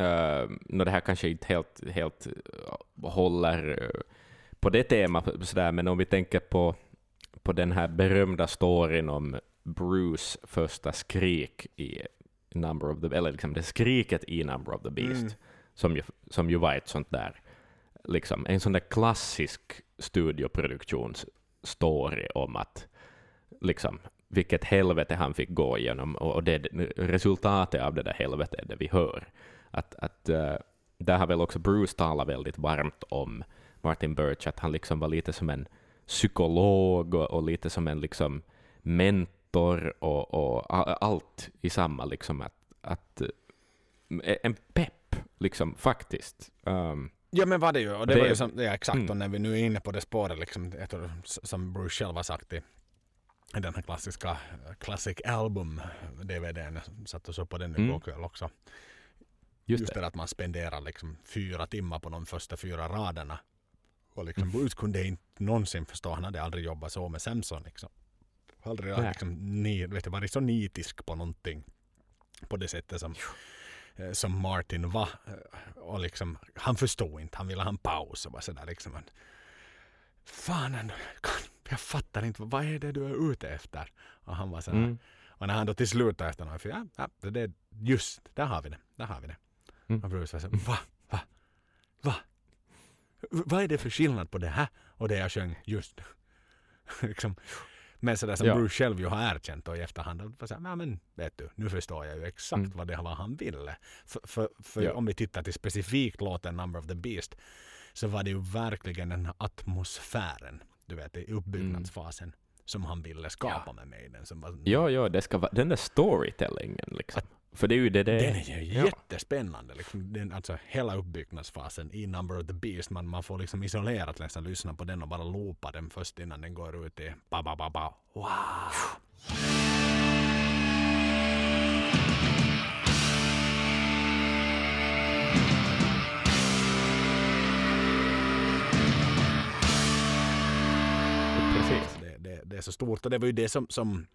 uh, nå det här kanske inte helt, helt eh, håller eh, på det temat, sådär, men om vi tänker på, på den här berömda storyn om Bruce första skrik i Number of the, eller liksom det skriket i Number of the Beast, Mm. som, ju, som ju var ett sånt där, liksom en sån där klassisk studioproduktionsstory om att liksom vilket helvete han fick gå igenom och, det, resultatet av det där helvetet är det vi hör. Att, att uh, där har väl också Bruce talat väldigt varmt om Martin Birch, att han liksom var lite som en psykolog och, och lite som en liksom mentor och, och allt i samma liksom att, att eh, en pepp liksom faktiskt. Um, Ja men var det ju. Och det, Det- var ju som, ja, exakt. Mm. Och när vi nu är inne på det spåret liksom, jag tror, som Bruce själv har sagt i den här klassiska Classic Album DVDn. Satt och så på den Mm. igår kväll också. just, Just det. det att man spenderar liksom fyra timmar på de första fyra raderna. Och liksom Mm. Bruce kunde inte någonsin förstå. Han hade aldrig jobbat så med Samson. Liksom. Aldrig Nej. liksom, ni, vet du, varit så nitisk på någonting. På det sättet som, eh, som Martin var. Eh, Och liksom, han förstod inte. Han ville ha en paus och bara sådär liksom. Men, Fan, jag fattar inte. Vad är det du är ute efter? Och han var sådär. Mm. Och när han då till slut efter något, för ja, ja, det är just, där har vi det, där har vi det. Mm. Och Bruce var så, va, va, va? Vad är det för skillnad på det här och det jag sjöng just? (laughs) liksom, men sådär som Ja. Bruce själv ju har erkänt och i efterhand, att vara så här, "Ja, men vet du, nu förstår jag ju exakt Mm. vad det var han ville. För, för, för Ja. om vi tittar till specifikt låten Number of the Beast så var det ju verkligen den här atmosfären, du vet i uppbyggnadsfasen, som han ville skapa Ja. med Maiden. Som var, Ja, ja, det ska vara den där storytellingen liksom. För det är ju det det Den är. ju Ja. jättespännande. Liksom, den, alltså, hela uppbyggnadsfasen i Number of the Beast. Man, man får liksom isolerat nästan lyssna på den och bara loopa den först innan den går ut i ba ba ba ba. Wow! Precis. Det, det, det är så stort och det var ju det som, som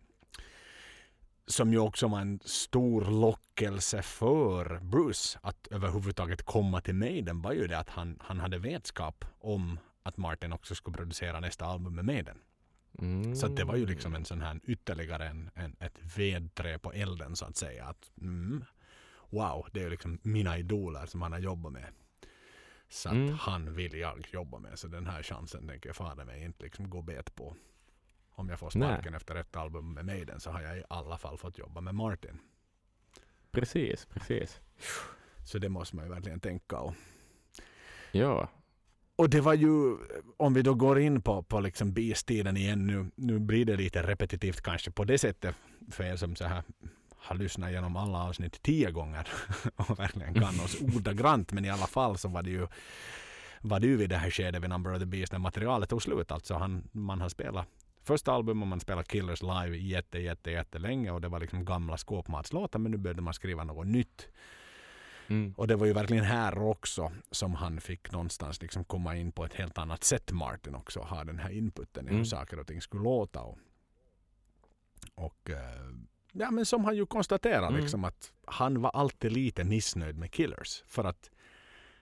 som ju också var en stor lockelse för Bruce att överhuvudtaget komma till Maiden var ju det att han, han hade vetskap om att Martin också skulle producera nästa album med Maiden. Mm. Så det var ju liksom en sån här ytterligare en, en, ett vedträ på elden så att säga. Att, mm, wow, det är ju liksom mina idoler som han har jobbat med. Så att Mm. han vill jag jobba med. Så den här chansen tänker jag fan mig inte liksom gå bet på. Om jag får Nej. sparken efter ett album med Maiden så har jag i alla fall fått jobba med Martin. Precis, precis. Så det måste man ju verkligen tänka. Och, Ja. och det var ju, om vi då går in på, på liksom Beast-tiden igen nu, nu blir det lite repetitivt kanske på det sättet för er som så här har lyssnat igenom alla avsnitt tio gånger (laughs) och verkligen kan oss (laughs) ordagrant men i alla fall så var det ju var det ju vid det här skedet vid Number of the Beast när materialet tog slut. Alltså han, man har spelat första album och man spelar Killers live jätte, jätte, jätte länge och det var liksom gamla skåpmatslåtar men nu började man skriva något nytt. Mm. Och det var ju verkligen här också som han fick någonstans liksom komma in på ett helt annat sätt Martin också. Ha den här inputen i hur Mm. saker och ting skulle låta. Och, och eh, ja men som han ju konstaterar Mm. liksom att han var alltid lite missnöjd med Killers. För att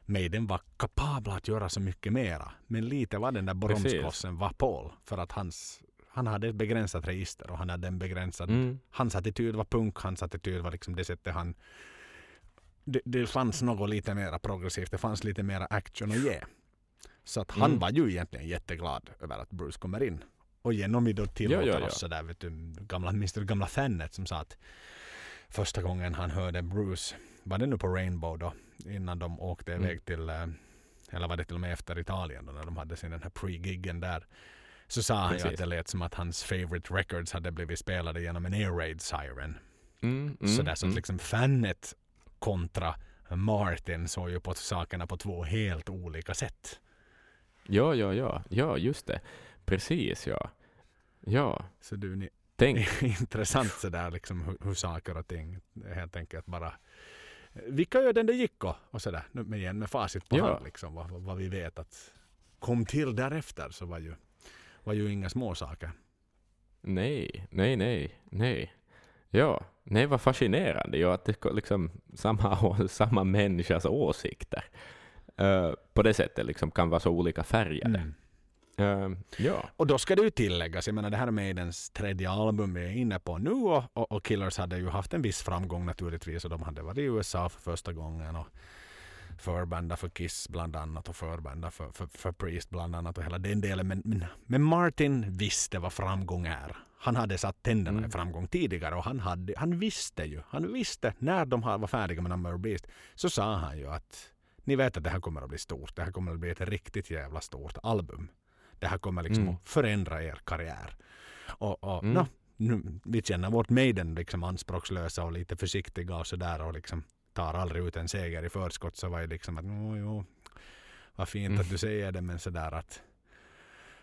Maiden var kapabla att göra så mycket mera. Men lite var den där bromsklossen var Paul. För att hans, han hade ett begränsat register och han hade en begränsad Mm. hans attityd var punk, hans attityd var liksom det sättet han... Det, det fanns något lite mer progressivt, det fanns lite mer action att ge. Så att han Mm. var ju egentligen jätteglad över att Bruce kommer in. Och genom vi då tillåter Ja, ja, ja. oss sådär, vet du, gamla, minns du gamla fanet som sa att första gången han hörde Bruce, var det nu på Rainbow då, innan de åkte Mm. iväg till, eh, eller var det till och med efter Italien då, när de hade sin den här pre-giggen där. Så sa han ju att det lät som att hans favorite records hade blivit spelade genom en air raid siren. Mm. Mm. Sådär så att mm. liksom fanet kontra Martin såg ju på sakerna på två helt olika sätt. Ja, ja, ja. Ja, just det. Precis, ja. Ja, Så du, ni, tänk. (laughs) intressant sådär liksom hur, hur saker och ting helt enkelt bara vilka öden det gick och, och sådär. Nu igen med facit på Ja. hand liksom vad, vad vi vet att kom till därefter så var ju, var ju inga små saker. Nej, nej, nej, nej. Ja, nej vad fascinerande ju att det liksom samma, (laughs) samma människas åsikter eh, på det sättet liksom kan vara så olika färgade. Mm. Eh, ja, Och då ska det ju tilläggas, jag menar det här är Maidens tredje album vi är inne på nu och, och, och Killers hade ju haft en viss framgång naturligtvis och de hade varit i USA för första gången och förbanda för Kiss bland annat och förbanda för, för, för Priest bland annat och hela den delen. Men, men, men Martin visste vad framgång är. Han hade satt tänderna Mm. i framgång tidigare och han, hade, han visste ju. Han visste när de var färdiga med Number of Beast så sa han ju att ni vet att det här kommer att bli stort. Det här kommer att bli ett riktigt jävla stort album. Det här kommer liksom Mm. att förändra er karriär. Och, och Mm. nå, nu, vi känner vårt Maiden liksom anspråkslösa och lite försiktiga och sådär och liksom tar aldrig ut en seger i förskott så var ju liksom att jo, jo, vad fint Mm. att du säger det men sådär att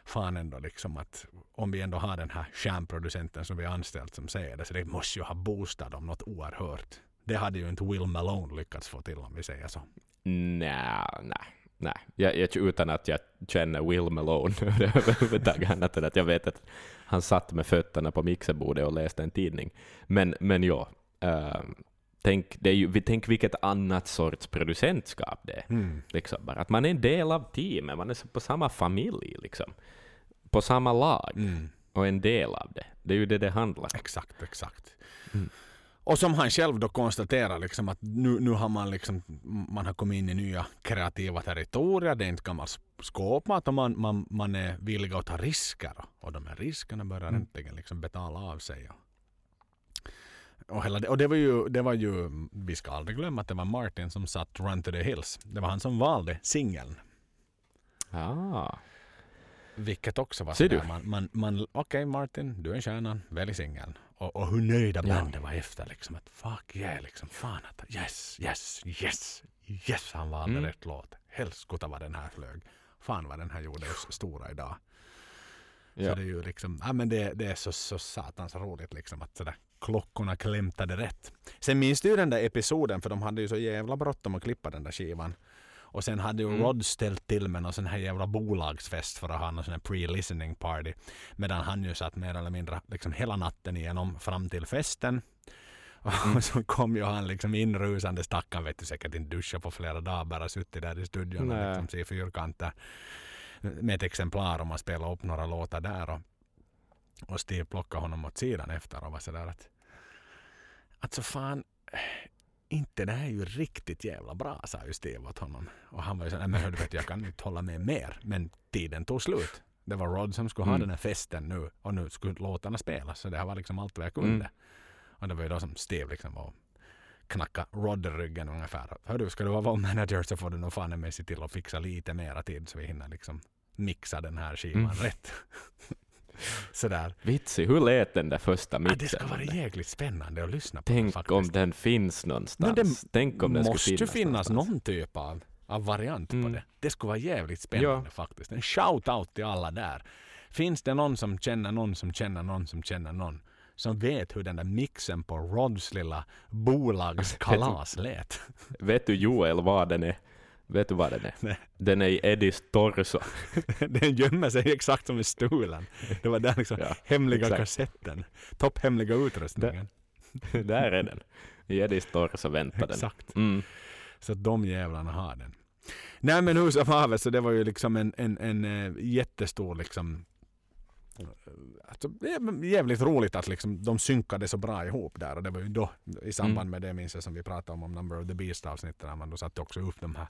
fan ändå liksom att om vi ändå har den här stjärnproducenten som vi har anställt som säger det så det måste ju ha boostat dem något oerhört. Det hade ju inte Will Malone lyckats få till om vi säger så. nej, nej. Nej, jag, jag, utan att jag känner Will Malone (laughs) överhuvudtaget, annat än att jag vet att han satt med fötterna på mixerbordet och läste en tidning. Men, men ja, eh, tänk, det är ju, vi tänk vilket annat sorts producentskap det är. Mm. Liksom bara. Att man är en del av teamet, man är på samma familj, liksom. på samma lag Mm. och en del av det. Det är ju det det handlar om. Exakt, exakt. Mm. Och som han själv då konstaterar liksom att nu, nu har man liksom man har kommit in i nya kreativa territorier. Det är inte gammal skåpmat och man, man, man är villig att ta risker. Och de här riskerna börjar mm. äntligen liksom betala av sig. Och, hela det, och det, var ju, det var ju, vi ska aldrig glömma att det var Martin som satt Run to the Hills. Det var han som valde singeln. Ah. Vilket också var sådär. Man, man, man, Okej okay, Martin, du är stjärnan, välj singeln. Och, och hur nöjda ja. bandet var efter. Liksom, att fuck yeah, liksom, fan att yes, yes, yes, yes, han valde mm. rätt låt. Helskotta vad den här flög. Fan vad den här gjorde oss stora idag. Ja. Så det är ju liksom, ja men det, det är så, så satans roligt liksom att sådär klockorna klämtade rätt. Sen minns du den där episoden för de hade ju så jävla bråttom att klippa den där skivan. Och sen hade ju mm. Rod ställt till med någon sån här jävla bolagsfest för att ha någon sån här pre-listening party. Medan han ju satt mer eller mindre liksom hela natten igenom fram till festen. Mm. Och (laughs) så kom ju han liksom inrusande stackaren vet du säkert inte duscha på flera dagar bara suttit där i studion och liksom se fyrkanter med ett exemplar om man spelar upp några låtar där. Och, och Steve plockade honom åt sidan efter och var sådär att Alltså fan, inte det här är ju riktigt jävla bra, sa ju Steve åt honom. Och han var ju såhär, men hördu vet jag kan inte hålla med mer. Men tiden tog slut. Det var Rod som skulle ha mm. den här festen nu och nu skulle låtarna spelas. Så det här var liksom allt vad jag kunde. Mm. Och det var ju då som Steve liksom var knacka Rod i ryggen ungefär. Hördu, ska du vara vår manager så får du nog fan med sig till att fixa lite mera tid så vi hinner liksom mixa den här skivan mm. rätt. (laughs) Sådär. Vitsi, hur lät den där första mixen? Ja, det ska vara jäkligt spännande att lyssna på. Tänk faktiskt. om den finns någonstans. Det Tänk om den måste finnas finnas någon typ av, av variant mm. på det. Det skulle vara jävligt spännande ja. faktiskt. En shout-out till alla där. Finns det någon som känner någon som känner någon som känner någon som vet hur den där mixen på Rods lilla bolagskalas (laughs) lät? vet du Joel vad den är? Vet du vad den är? Nej. Den är i Eddies torso. (laughs) den gömmer sig exakt som i stolen. Det var där liksom (laughs) ja, hemliga exakt. kassetten. Topphemliga utrustningen. Där, (laughs) där är den. I Eddies torso väntar den. Exakt. Mm. Så att de jävlarna har den. Nej men hur som haver så det var ju liksom en, en, en, en eh, jättestor liksom Alltså, det är jävligt roligt att liksom, de synkade så bra ihop där. Och det var ju då i samband mm. med det minns jag som vi pratade om, om Number of the Beast avsnittet. Där man då satte också upp de här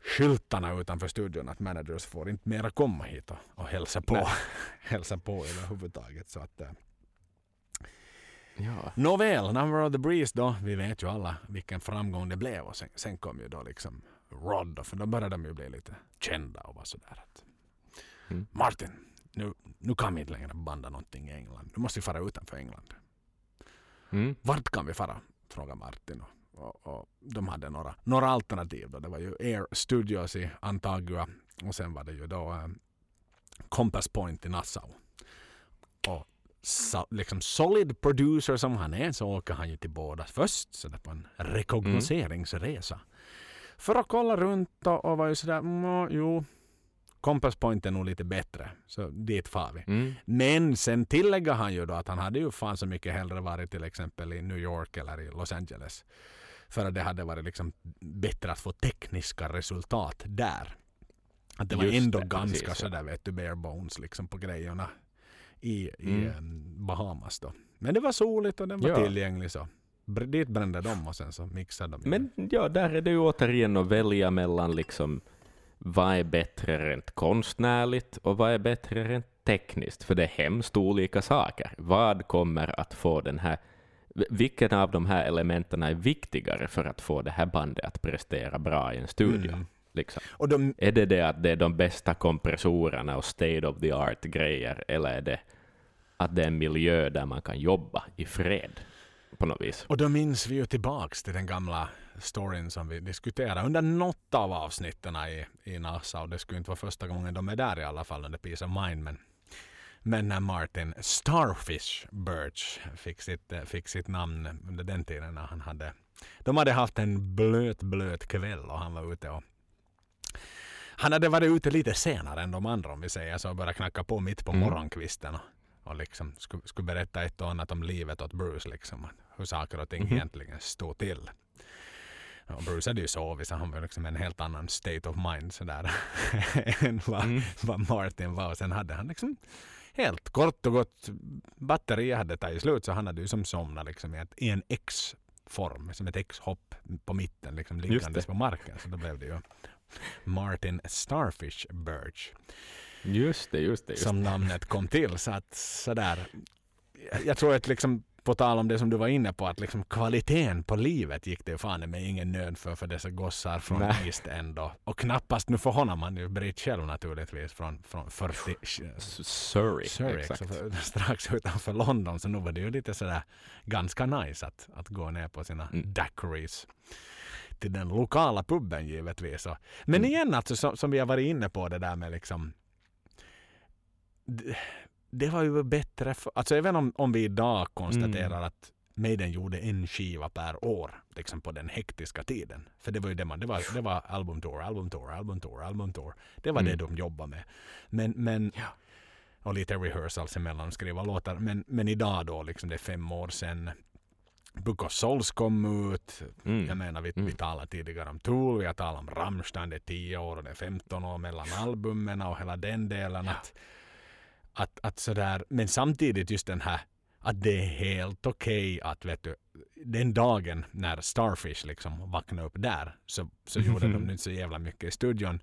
skyltarna utanför studion att managers får inte mera komma hit och, och hälsa på. (laughs) hälsa på överhuvudtaget. Så att, äh, ja. Nåväl, Number of the Breeze då. Vi vet ju alla vilken framgång det blev. Och sen, sen kom ju då liksom Rod. För då började de ju bli lite kända och var sådär att mm. Martin, nu, nu kan vi inte längre banda någonting i England. Nu måste vi fara utanför England. Mm. Vart kan vi fara? frågade Martin. Och, och, de hade några, några alternativ. Då. Det var ju Air Studios i Antagua och sen var det ju då um, Compass Point i Nassau. Och so, liksom solid producer som han är så åker han ju till båda först så det på en rekognoseringsresa. Mm. För att kolla runt och, och var ju sådär, mm, jo Compass Point är nog lite bättre, så dit far vi. Mm. Men sen tillägger han ju då att han hade ju fan så mycket hellre varit till exempel i New York eller i Los Angeles. För att det hade varit liksom bättre att få tekniska resultat där. Att det var Just ändå det, ganska precis, sådär vet du, bare bones liksom på grejerna i, mm. i Bahamas då. Men det var soligt och den var ja. tillgänglig så. Dit brände de och sen så mixade de. Men ja, där är det ju återigen att välja mellan liksom vad är bättre rent konstnärligt och vad är bättre rent tekniskt? För det är hemskt olika saker. Vad kommer att få den här vilken av de här elementen är viktigare för att få det här bandet att prestera bra i en studio? Mm. Liksom. De, är det det att det är de bästa kompressorerna och state of the art grejer, eller är det att det är en miljö där man kan jobba i fred? På något vis. Och då minns vi ju tillbaks till den gamla storyn som vi diskuterade under något av avsnitten i, i NASA. Och det skulle inte vara första gången de är där i alla fall under Peace of Mind. Men, men när Martin Starfish Birch fick sitt, fick sitt namn under den tiden när han hade de hade haft en blöt, blöt kväll och han var ute och han hade varit ute lite senare än de andra om vi säger så. Började knacka på mitt på mm. morgonkvisten. Och, och liksom skulle, skulle berätta ett och annat om livet åt Bruce. Liksom, hur saker och ting mm. egentligen stod till. Och Bruce hade ju sovit så han var liksom en helt annan state of mind sådär (laughs) än vad, mm. vad Martin var. Och sen hade han liksom helt kort och gott, batteriet hade tagit slut så han hade ju som somnat liksom i, ett, i en X-form, som ett X-hopp på mitten, liksom liggandes på marken. Så då blev det ju Martin Starfish Birch. Just det, just det. Just som namnet kom till. Så att sådär. Jag tror att liksom på tal om det som du var inne på, att liksom kvaliteten på livet gick det fan med ingen nöd för, för dessa gossar från Nej. East End. Och, och knappast nu för honom, han är ju britt själv naturligtvis från, från 40... Surrey, Surrey exakt. För, (laughs) strax utanför London, så nu var det ju lite sådär ganska nice att, att gå ner på sina mm. daiquiris till den lokala puben givetvis. Men mm. igen, alltså, som, som vi har varit inne på det där med liksom det var ju bättre. För, alltså även om, om vi idag konstaterar mm. att Maiden gjorde en skiva per år liksom på den hektiska tiden. För det var ju det man, det var, det var albumtour, albumtour, albumtour, albumtour. Det var mm. det de jobbade med. Men, men ja. och lite rehearsals emellan skriva låtar. Men, men idag då, liksom det är fem år sedan Book of Souls kom ut. Mm. Jag menar, vi, mm. vi talade tidigare om Tool, vi har talat om Rammstein, det är 10 år och det är 15 år mellan albumen och hela den delen. Ja. Att, att, att sådär, men samtidigt just den här att det är helt okej okay att vet du, den dagen när Starfish liksom vaknade upp där så, så gjorde de (laughs) inte så jävla mycket i studion.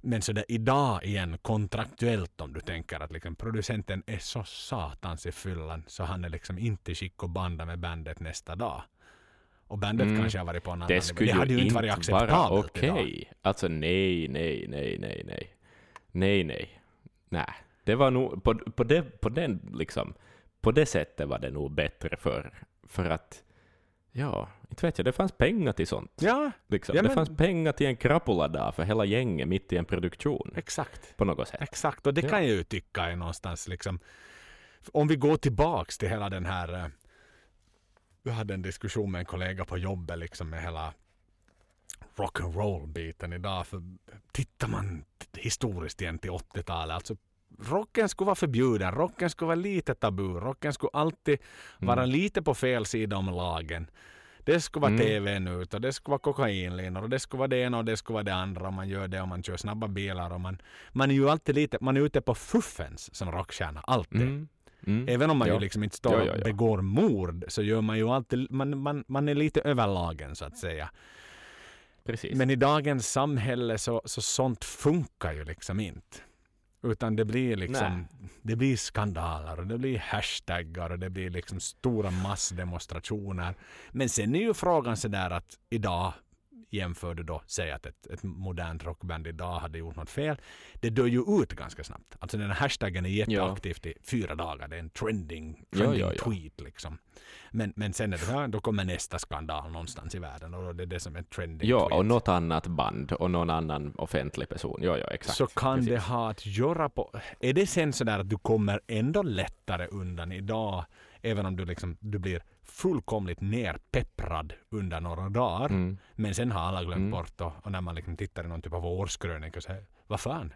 Men så där idag igen kontraktuellt om du tänker att liksom producenten är så satans i fyllan så han är liksom inte skick att banda med bandet nästa dag. Och bandet mm. kanske har varit på en annan Det skulle det hade ju inte varit acceptabelt okej. Okay. Alltså nej, nej, nej, nej, nej. Nej, nej. Nej. Det var nog, på, på, det, på, den, liksom, på det sättet var det nog bättre för, för att Ja, inte vet jag. Det fanns pengar till sånt. Ja, liksom. ja, det fanns pengar till en krapula för hela gänget mitt i en produktion. Exakt. På något sätt. Exakt, och det ja. kan jag ju tycka är någonstans liksom. Om vi går tillbaks till hela den här. Eh, vi hade en diskussion med en kollega på jobbet liksom med hela rock'n'roll biten idag. För tittar man historiskt igen till 80-talet, alltså rocken skulle vara förbjuden, rocken skulle vara lite tabu, rocken skulle alltid mm. vara lite på fel sida om lagen. Det skulle vara mm. TVn ut och det skulle vara kokainlinor och det skulle vara det ena och det skulle vara det andra och man gör det och man kör snabba bilar och man, man är ju alltid lite, man är ute på fuffens som rockstjärna, alltid. Mm. Mm. Även om man ja. ju liksom inte står ja, ja, och begår mord så gör man ju alltid, man, man, man är lite över lagen så att säga. Precis. Men i dagens samhälle så, så sånt funkar ju liksom inte. Utan det blir liksom det blir skandaler och det blir hashtaggar och det blir liksom stora massdemonstrationer. Men sen är ju frågan sådär att idag jämför du då, säg att ett, ett modernt rockband idag hade gjort något fel. Det dör ju ut ganska snabbt. Alltså den här hashtaggen är jätteaktiv ja. i fyra dagar. Det är en trending, trending ja, ja, tweet liksom. Men, men sen är det då kommer nästa skandal någonstans i världen och det är det som är trending Ja, tweet. och något annat band och någon annan offentlig person. Ja, ja, exakt. Så kan Precis. det ha att göra på... Är det sen så där att du kommer ändå lättare undan idag, även om du liksom, du blir fullkomligt nerpepprad under några dagar. Mm. Men sen har alla glömt mm. bort och, och, när man liksom tittar i någon typ av årskrönika och säger vad fan?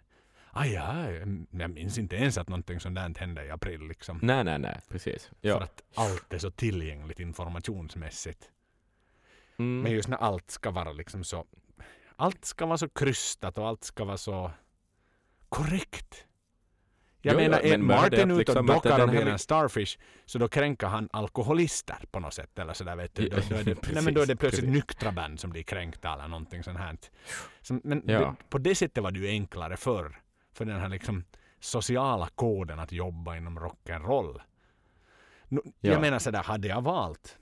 Ah, ja, jag minns inte ens att någonting sånt där hände i april. Liksom. Nej, nej, nej, precis. Ja. För att allt är så tillgängligt informationsmässigt. Mm. Men just när allt ska vara liksom så allt ska vara så krystat och allt ska vara så korrekt. Jag jo, menar, är men Martin ute liksom och dockar blir en starfish så då kränker han alkoholister på något sätt. Eller sådär, vet du. Då, då, är, det, (laughs) precis, nej, men då är det plötsligt precis. nyktra band som blir kränkta eller någonting sånt här. Så, men ja. det, på det sättet var det ju enklare förr. För den här liksom sociala koden att jobba inom rock'n'roll. Ja. Jag menar sådär, hade jag valt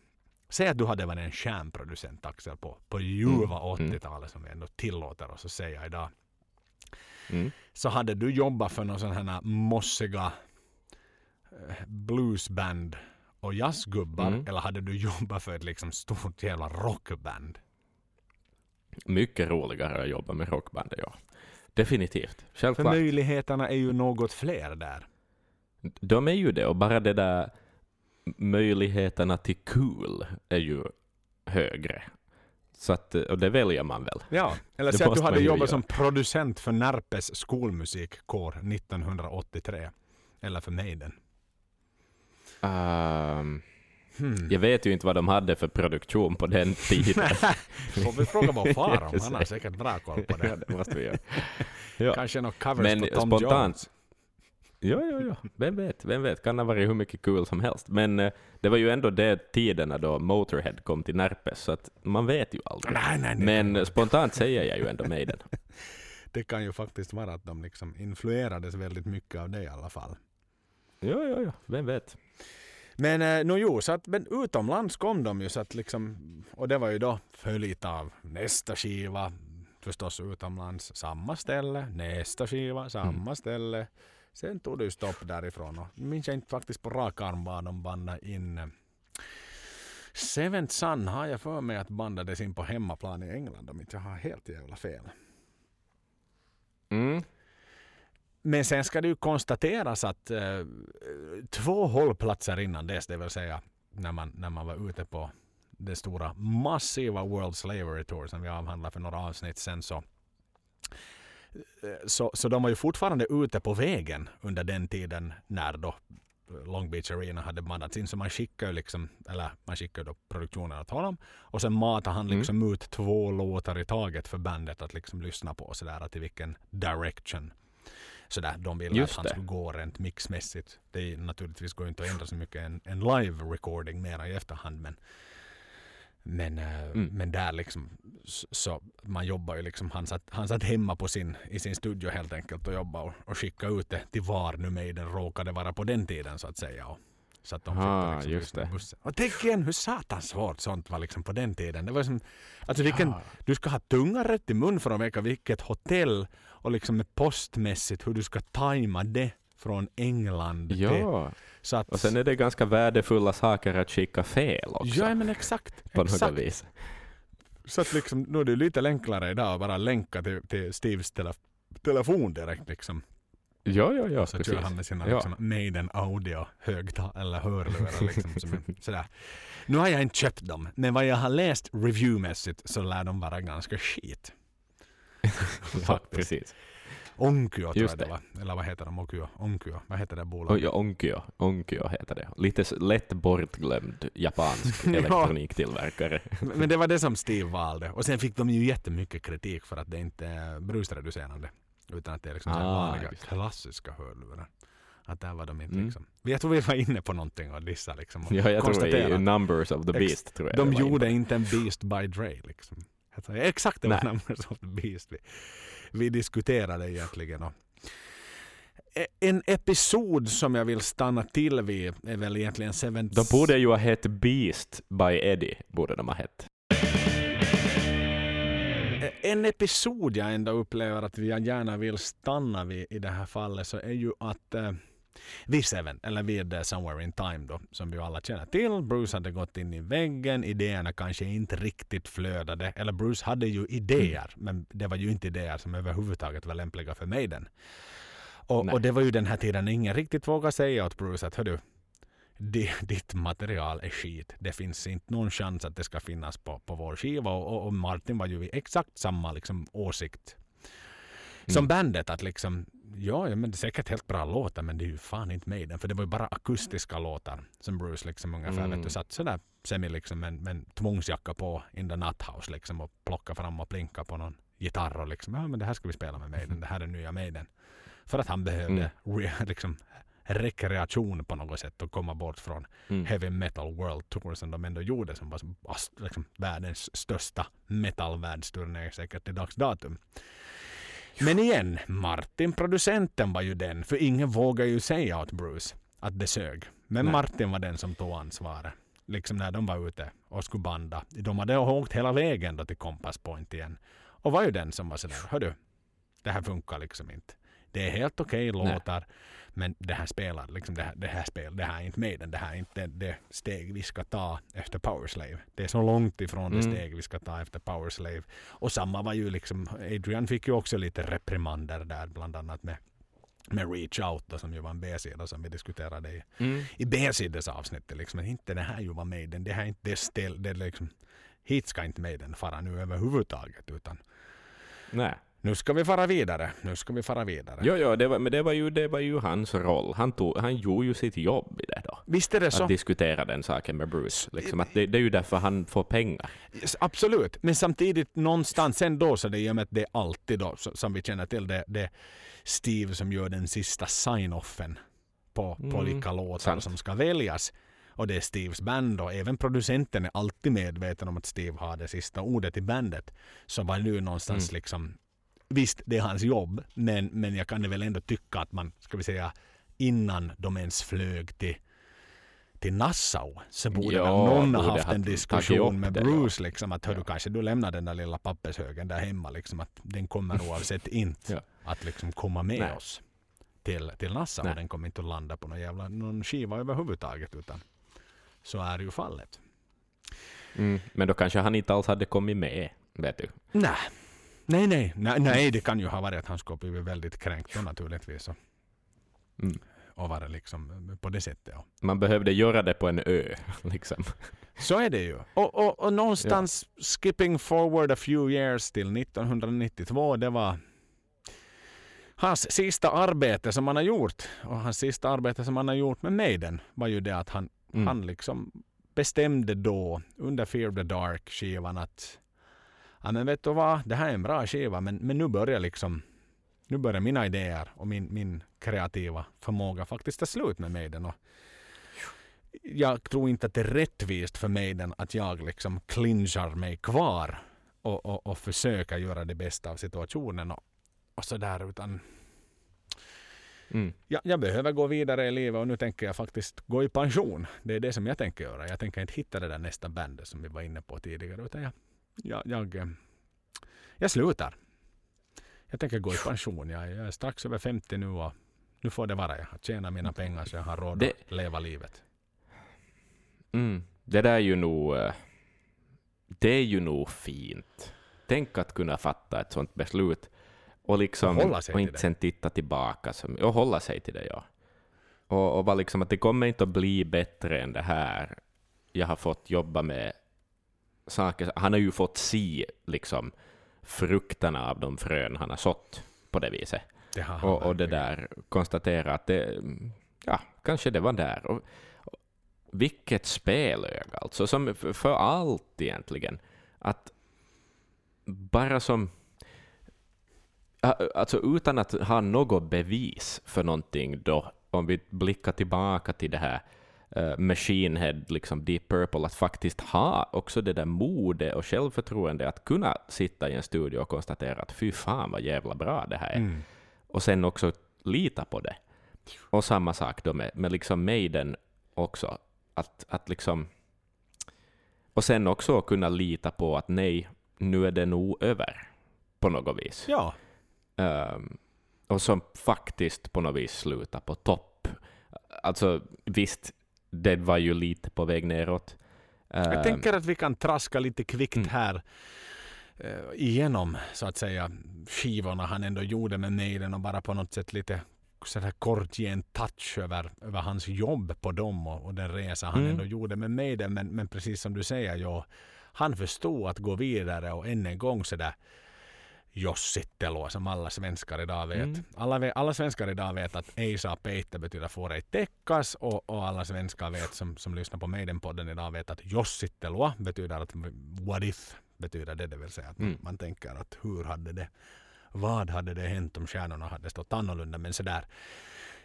Säg att du hade varit en stjärnproducent Axel på, på ljuva mm. 80-talet mm. som vi ändå tillåter oss att säga idag. Mm. Så hade du jobbat för någon sån här mossiga eh, bluesband och jazzgubbar mm. eller hade du jobbat för ett liksom stort jävla rockband? Mycket roligare att jobba med rockband, ja. Definitivt. Självklart. För möjligheterna är ju något fler där. De är ju det, och bara det där möjligheterna till cool är ju högre. Så att, och det väljer man väl. Ja, eller säg att du hade jobbat som producent för Närpes skolmusikkår 1983. Eller för Maiden. Um, hmm. Jag vet ju inte vad de hade för produktion på den (laughs) tiden. får vi fråga vår far om, (laughs) han har säkert bra koll på det. ja, det måste vi göra. Ja. Kanske något covers Men på Tom spontant, Jones. Jo, jo, jo. Vem vet? Vem vet? Kan ha varit hur mycket kul som helst. Men eh, det var ju ändå det tiderna då Motorhead kom till Närpes, så att man vet ju aldrig. Nej, nej, nej. Men spontant säger jag ju ändå Maiden. (laughs) Det kan ju faktiskt vara att de liksom influerades väldigt mycket av det i alla fall. Jo, jo, jo. Vem vet? Men eh, no, jo, så att, men utomlands kom de ju så att liksom, och det var ju då följt av nästa skiva, förstås utomlands, samma ställe, nästa skiva, samma Mm. ställe. Sen tog det ju stopp därifrån och minns jag inte faktiskt på rak arm var de bandade in. Seventh Sun har jag för mig att bandades in på hemmaplan i England om inte jag har helt jävla fel. Mm. Men sen ska det ju konstateras att eh, två hållplatser innan dess, det vill säga när man, när man var ute på det stora massiva World Slavery Tour som vi avhandlade för några avsnitt sen så, så, så de var ju fortfarande ute på vägen under den tiden när då Long Beach Arena hade bandats in. Så man skickade liksom, eller man skickade då produktionen åt honom och sen matade han Mm. liksom ut två låtar i taget för bandet att liksom lyssna på sådär att i vilken direction sådär de ville Just att han det. skulle gå rent mixmässigt. Det är naturligtvis går inte att ändra så mycket en, en live recording mera i efterhand men men, eh, Mm. men där liksom så, man jobbar ju liksom, han satt, han satt hemma på sin, i sin studio helt enkelt och jobbade och, och skickade ut det till var nu Maiden råkade vara på den tiden så att säga. Och, så att de fick Ah, liksom just på det. bussen. Och tänk igen hur satans svårt sånt var liksom på den tiden. Det var som, alltså vilken, Ja. du ska ha tungan rätt i mun för att veta vilket hotell och liksom med postmässigt hur du ska tajma det från England. Ja, så att, och sen är det ganska värdefulla saker att skicka fel också. Ja men exakt. på något exakt. vis. Så att liksom, nu är det lite enklare idag att bara länka till, till Steves tele, telefon direkt liksom. Ja, ja, ja, så precis. kör han med sina Ja. liksom, Maiden audio högtal eller hörlurar liksom. Som är, (laughs) sådär. Nu har jag inte köpt dem, men vad jag har läst reviewmässigt så lär de vara ganska skit. (laughs) ja, precis. Onkyo tror Just jag det det. var. Eller vad heter de? Onkyo? Onkyo. Vad heter det bolaget? Onkyo, Onkyo heter det. Lite lätt bortglömd japansk (laughs) Ja. elektroniktillverkare. (laughs) Men det var det som Steve valde. Och sen fick de ju jättemycket kritik för att det inte är brusreducerande. Utan att det är liksom Ah, vanliga klassiska hörlurar. Att där var de inte Mm. liksom. Jag tror vi var inne på någonting och dissa liksom. Och Ja, jag tror det är Numbers of the Beast. Tror jag De gjorde inte en Beast by Dre liksom. Exakt det var Nej. Numbers of the Beast vi, diskuterade egentligen. E- en episod som jag vill stanna till vid är väl egentligen Seven... De borde ju ha hett Beast by Eddie, borde de ha hett. En episod jag ändå upplever att jag gärna vill stanna vid i det här fallet så är ju att eh, vid Seven, eller vid eh, Somewhere in Time då, som vi alla känner till. Bruce hade gått in i väggen, idéerna kanske inte riktigt flödade. Eller Bruce hade ju idéer, men det var ju inte idéer som överhuvudtaget var lämpliga för Maiden. Och, och det var ju den här tiden ingen riktigt vågade säga åt Bruce att hördu, di- ditt material är skit. Det finns inte någon chans att det ska finnas på, på vår skiva. Och, och- och Martin var ju i exakt samma liksom, åsikt som Mm. bandet. Att liksom, ja, ja, men det är säkert helt bra låtar men det är ju fan inte Maiden. För det var ju bara akustiska låtar som Bruce liksom ungefär Mm. vet du, satt sådär semi liksom med, en tvångsjacka på in the nut house liksom och plocka fram och plinka på någon gitarr och liksom, ja men det här ska vi spela med Maiden, det här är nya Maiden. För att han behövde re, (laughs) liksom rekreation på något sätt och komma bort från Mm. heavy metal world tour som de ändå gjorde som var liksom, världens största metalvärldsturné säkert till dags datum. Men igen, Martin producenten var ju den, för ingen vågar ju säga åt Bruce att det sög. Men Nej. Martin var den som tog ansvaret. Liksom när de var ute och skulle banda. De hade åkt hela vägen då till Compass Point igen. Och var ju den som var sådär, hördu, det här funkar liksom inte. Det är helt okej Nej. låtar, men det här spelar, liksom det här, det här spel, det här är inte Maiden, det här är inte det, steg vi ska ta efter Powerslave. Det är så långt ifrån det Mm. steg vi ska ta efter Powerslave. Och samma var ju liksom, Adrian fick ju också lite reprimander där, bland annat med med Reach Out då, som ju var en B-sida som vi diskuterade i, Mm. i B-sidesavsnittet. Liksom. Inte det här ju var Maiden. Det här är inte det stel, det liksom, hit ska inte Maiden fara nu överhuvudtaget. Utan Nej. Nu ska vi fara vidare, nu ska vi fara vidare. Jo, jo, det var, men det var, ju, det var ju hans roll. Han, tog, han gjorde ju sitt jobb i det då. Visst är det så? Att diskutera den saken med Bruce. Liksom att det, det är ju därför han får pengar. Absolut, men samtidigt någonstans ändå så det i och med att det är alltid då, som vi känner till, det, det är Steve som gör den sista sign-offen på, på Mm, vilka låtar sant. som ska väljas. Och det är Steves band och även producenten är alltid medveten om att Steve har det sista ordet i bandet. Så var nu någonstans Mm. liksom, visst det är hans jobb, men, men jag kan väl ändå tycka att man, ska vi säga, innan de ens flög till till Nassau så borde Ja, någon ha borde haft ha en diskussion med det, Bruce liksom att hör du Ja. kanske du lämnar den där lilla pappershögen där hemma liksom att den kommer oavsett (laughs) inte Ja. att liksom komma med Nej. oss till, till Nassau. Nej. Den kommer inte att landa på någon jävla någon skiva överhuvudtaget utan så är ju fallet. Mm. Men då kanske han inte alls hade kommit med, vet du. Nej. Nej, nej, nej, nej, det kan ju ha varit att han skulle blivit väldigt kränkt då naturligtvis. Och, Mm. och vara liksom på det sättet. Ja. Man behövde göra det på en ö, (laughs) liksom. Så är det ju. Och, och, och någonstans skipping forward a few years till 1992, det var hans sista arbete som han har gjort. Och hans sista arbete som han har gjort med Maiden var ju det att han, Mm. han liksom bestämde då under Fear the Dark skivan att ja men vet du vad, det här är en bra skiva men, men nu börjar liksom nu börjar mina idéer och min, min kreativa förmåga faktiskt ta slut med Maiden. Och jag tror inte att det är rättvist för Maiden att jag liksom clinchar mig kvar och, och, och försöker göra det bästa av situationen och, och sådär utan Mm. jag, jag behöver gå vidare i livet och nu tänker jag faktiskt gå i pension. Det är det som jag tänker göra. Jag tänker inte hitta det där nästa bandet som vi var inne på tidigare utan jag, jag, jag, eh, jag slutar. Jag tänker gå i pension. Jag, jag är strax över 50 nu och nu får det vara. Jag har tjänat mina pengar så jag har råd Det- att leva livet. Mm. Det där är ju nog... eh, Det är ju nog fint. Tänk att kunna fatta ett sånt beslut och, liksom, Och och inte sen titta tillbaka. Som, och hålla sig till det, ja. Och, och liksom att det kommer inte att bli bättre än det här. Jag har fått jobba med saker. Han har ju fått se liksom, frukterna av de frön han har sått på det viset. Det Och, och det där, konstatera att det, ja, kanske det var där. Och, och, vilket spelöga alltså, som för, allt egentligen. Att bara som, alltså utan att ha något bevis för någonting då, om vi blickar tillbaka till det här uh, Machine Head, liksom Deep Purple, att faktiskt ha också det där modet och självförtroende att kunna sitta i en studio och konstatera att fy fan vad jävla bra det här är Mm. och sen också lita på det. Och samma sak då med, med liksom Maiden också. Att, att liksom... Och sen också kunna lita på att nej, nu är det nog över på något vis. Ja, Ehm, och som faktiskt på något vis slutar på topp. Alltså visst, det var ju lite på väg neråt. jag Ehm, tänker att vi kan traska lite kvickt Mm. här eh, igenom så att säga skivorna han ändå gjorde med Maiden och bara på något sätt lite sådär kort ge en touch över, över hans jobb på dem och, och den resa han Mm. ändå gjorde med Maiden. Men, men precis som du säger, ja, han förstod att gå vidare och än en gång sådär jossittelua som alla svenskar idag vet. Mm. Alla, alla svenskar idag vet att ej saa peitä betyder får ej täckas och, och alla svenskar vet som, som lyssnar på Maiden-podden idag vet att jossittelua betyder att what if betyder det, det vill säga att Mm. man tänker att hur hade det, vad hade det hänt om stjärnorna hade stått annorlunda men sådär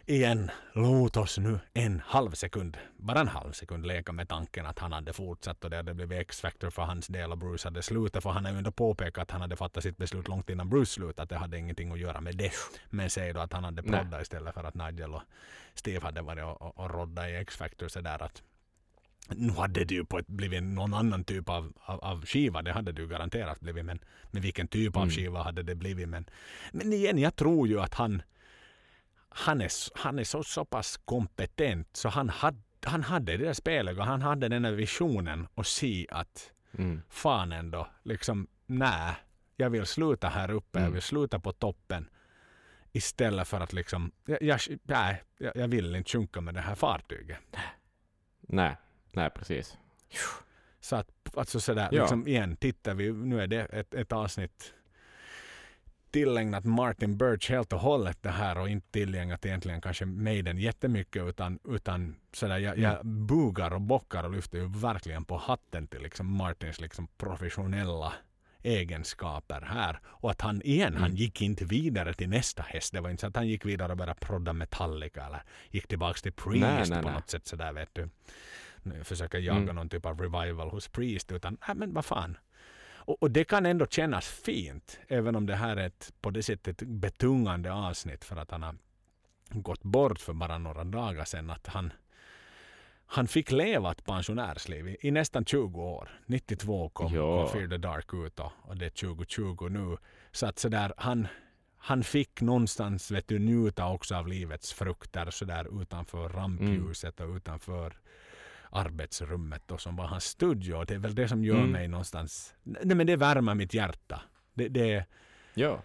igen, låt oss nu en halv sekund, bara en halv sekund leka med tanken att han hade fortsatt och det hade blivit X-Factor för hans del och Bruce hade slutat för han har ju ändå påpekat att han hade fattat sitt beslut långt innan Bruce slutade att det hade ingenting att göra med det. Men säg då att han hade proddat istället för att Nigel och Steve hade varit och, och, och roddat i X-Factor sådär att nu hade det ju på ett, blivit någon annan typ av, av, av skiva, det hade det ju garanterat blivit men, men vilken typ av Mm. skiva hade det blivit men, men igen jag tror ju att han han är, han är så, så pass kompetent så han hade, han hade det där spelet och han hade den här visionen och se att mm, fan ändå, liksom nej, jag vill sluta här uppe, jag Mm. vill sluta på toppen istället för att liksom, jag, jag, nej, jag, jag vill inte sjunka med det här fartyget. nej, nej, precis. Så att alltså sådär, Ja. liksom igen, tittar vi, nu är det ett, ett avsnitt tillägnat Martin Birch helt och hållet det här och inte tillägnat egentligen kanske Maiden jättemycket utan, utan sådär, jag, jag Mm. bugar och bockar och lyfter ju verkligen på hatten till liksom Martins liksom professionella egenskaper här. Och att han igen, han Mm. gick inte vidare till nästa häst. Det var inte så att han gick vidare och började prodda Metallica eller gick tillbaks till Priest Nej, nej, på nej. något sätt sådär vet du. Nu Försöka jaga Mm. någon typ av revival hos Priest utan, nej men vad fan. Och, och det kan ändå kännas fint, även om det här är ett på det sättet betungande avsnitt för att han har gått bort för bara några dagar sedan. Att han, han fick leva ett pensionärsliv i, i nästan 20 år. 92 kom, Ja. kom Fear the Dark ut och, och det är 2020 nu. Så att sådär, han, han fick någonstans vet du, njuta också av livets frukter sådär utanför rampljuset och utanför arbetsrummet och som var hans studio. Det är väl det som gör Mm. mig någonstans... Nej men det värmer mitt hjärta. Det, det, Ja.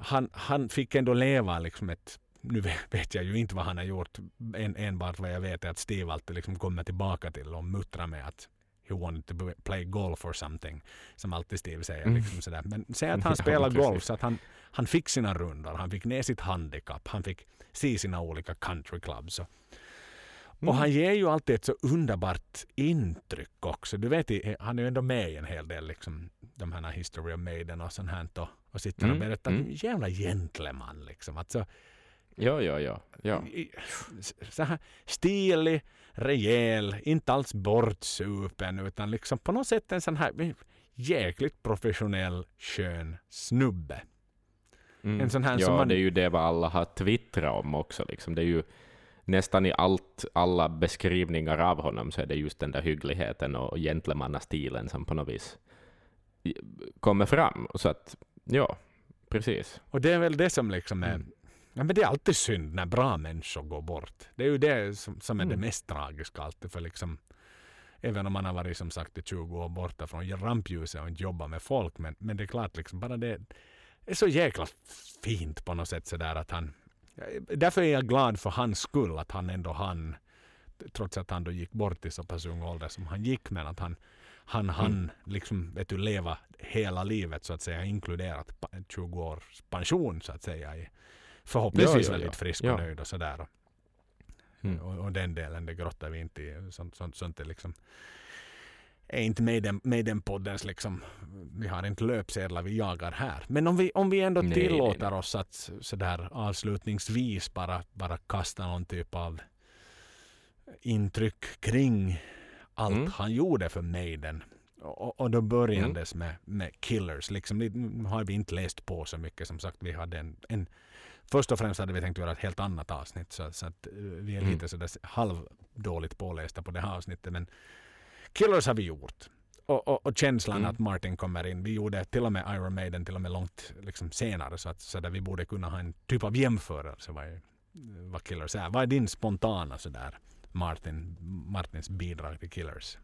han, han fick ändå leva liksom ett... Nu vet- jag ju inte vad han har gjort. En, enbart vad jag vet är att Steve alltid liksom kommer tillbaka till och muttrar med att he wanted to play golf or something. Som alltid Steve säger. Mm. Liksom sådär. Men säg att (laughs) han Ja, spelar precis. golf så att han, han fick sina rundor. Han fick ner sitt handikapp. Han fick se sina olika countryclubs. Och, Mm. och han ger ju alltid ett så underbart intryck också. Du vet, han är ju ändå med i en hel del liksom, de här History of Maiden och sånt här. Och, och sitter och Mm, berättar. mm. Jävla gentleman liksom. Alltså, Ja, ja, ja. ja. så här stilig, rejäl, inte alls bortsupen utan liksom på något sätt en sån här jäkligt professionell, skön snubbe. Mm. En sån här ja, som man- det är ju det vad alla har twittrat om också. Liksom. Det är ju nästan i allt, alla beskrivningar av honom så är det just den där hyggligheten och gentlemannastilen som på något vis kommer fram. Så att, ja, precis. Och det är väl det som liksom är. Ja, men det är alltid synd när bra människor går bort. Det är ju det som, som är det Mm. mest tragiska alltid. För liksom, även om man har varit som sagt i 20 år borta från rampljuset och inte jobbat med folk. Men, men det är klart, liksom, bara det är så jäkla fint på något sätt. Sådär att han, därför är jag glad för hans skull att han ändå han trots att han då gick bort i så pass ung ålder som han gick. Men att han han han Mm. liksom vet du, leva hela livet så att säga inkluderat pa- 20 års pension så att säga. I, förhoppningsvis Ja, ja, väldigt ja. frisk Ja. och nöjd och sådär. Mm. och, och den delen det grottar vi inte i. Sånt, sånt, sånt är liksom är inte med den, med den poddens liksom, vi har inte löpsedlar vi jagar här. Men om vi, om vi ändå Nej, tillåter nej, nej. oss att sådär avslutningsvis bara, bara kasta någon typ av intryck kring allt Mm. han gjorde för Maiden. Och, och då börjandes med, med Killers. Liksom, nu har vi inte läst på så mycket. Som sagt, vi hade en, en Först och främst hade vi tänkt göra ett helt annat avsnitt. Så, så att eh, vi är Mm. lite sådär halvdåligt pålästa på det här avsnittet. Men Killers har vi gjort. Och, och, och känslan Mm. att Martin kommer in. Vi gjorde till och med Iron Maiden till och med långt liksom, senare. Så att så där vi borde kunna ha en typ av jämförelse vad, vad Killers är. Vad är din spontana sådär Martin, Martins bidrag till Killers?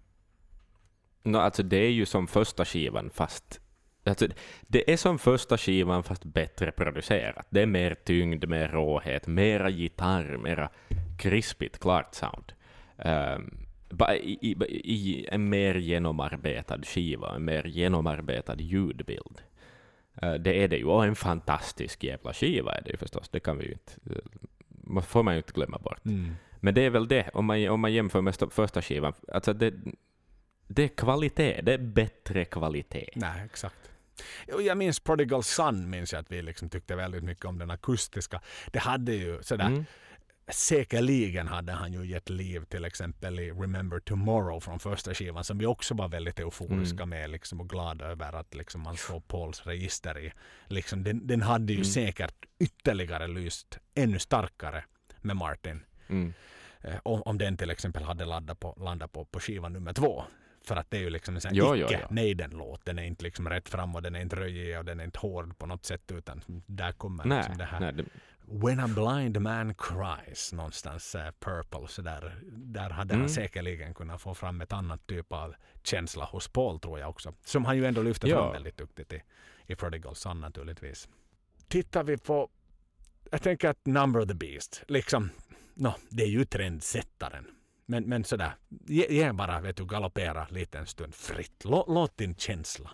No, alltså det är ju som första skivan fast Alltså, det är som första skivan fast bättre producerat. Det är mer tyngd, mer råhet, mera gitarr, mera krispigt, klart sound. Um, i, i, I en mer genomarbetad skiva, en mer genomarbetad ljudbild. Eh, det är det ju, och en fantastisk jävla skiva är det ju förstås, det kan vi ju inte, uh, får man ju inte glömma bort. Men det är väl det, om man, om man jämför med första skivan, alltså det, det är kvalitet, det är bättre kvalitet. Nej, exakt. Jag minns Prodigal Son, minns jag att vi liksom tyckte väldigt mycket om den akustiska. Det hade ju sådär, Mm. Säkerligen hade han ju gett liv till exempel i Remember Tomorrow från första skivan som vi också var väldigt euforiska Mm. med liksom, och glada över att liksom, man såg Pauls register i. Liksom, den, den hade ju Mm. säkert ytterligare lyst ännu starkare med Martin. Mm. Eh, om, om den till exempel hade laddat på, landat på, på skiva nummer två. För att det är ju liksom en sån ja, icke ja. Maiden-låt. Den är inte liksom rätt fram och den är inte röjig och den är inte hård på något sätt utan där kommer Nej, liksom det här nej, det, When a blind man cries någonstans uh, Purple så där, där hade Mm. han säkerligen kunnat få fram ett annat typ av känsla hos Paul tror jag också. Som han ju ändå lyfter Ja. fram väldigt duktigt i, i Prodigal Son naturligtvis. Tittar vi på, jag tänker att Number of the Beast, liksom, no, det är ju trendsättaren. Men, men sådär, ge, ge bara vet du, galoppera lite en stund fritt. Lå, låt din känsla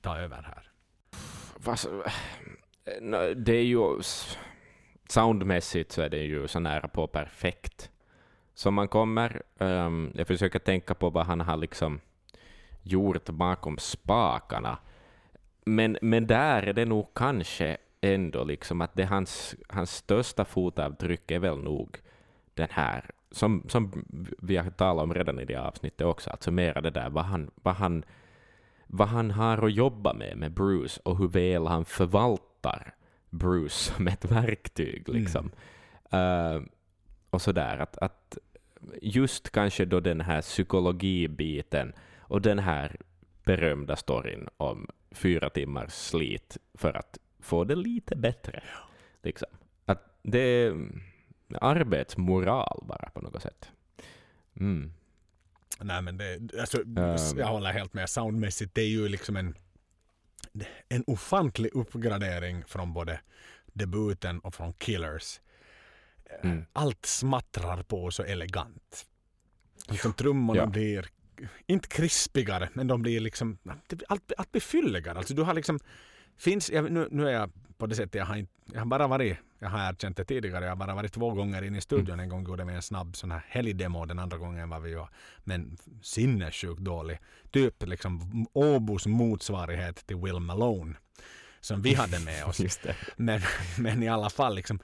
ta över här. vad så- Nå, Det är ju... Soundmässigt så är det ju så nära på perfekt som man kommer. Um, jag försöker tänka på vad han har liksom gjort bakom spakarna. Men, men där är det nog kanske ändå liksom att det hans, hans största fotavtryck är väl nog den här, som, som vi har talat om redan i det avsnittet också, alltså mera det där vad han, vad han, vad han har att jobba med med Bruce och hur väl han förvaltar Bruce som ett verktyg. Liksom. Eh, och sådär, att, att just kanske då den här psykologibiten och den här berömda storyn om fyra timmars slit för att få det lite bättre. Liksom. Att det är arbetsmoral bara på något sätt. Mm. Nej men det, alltså, Ehm. jag håller helt med. Soundmässigt det är ju liksom en, en ofantlig uppgradering från både debuten och från Killers. Eh, Mm. Allt smattrar på så elegant. Liksom trummorna Ja. blir inte krispigare men de blir liksom allt, allt blir fylligare. Alltså du har liksom finns, jag, nu, nu är jag på det sättet, jag har, inte, jag har bara varit, jag har erkänt det tidigare, jag har bara varit två gånger in i studion. En gång gjorde vi en snabb sån här helgdemo, den andra gången var vi ju, men sinnessjukt dålig. Typ liksom Åbos motsvarighet till Will Malone. Som vi hade med oss. (laughs) Men, men i alla fall, liksom,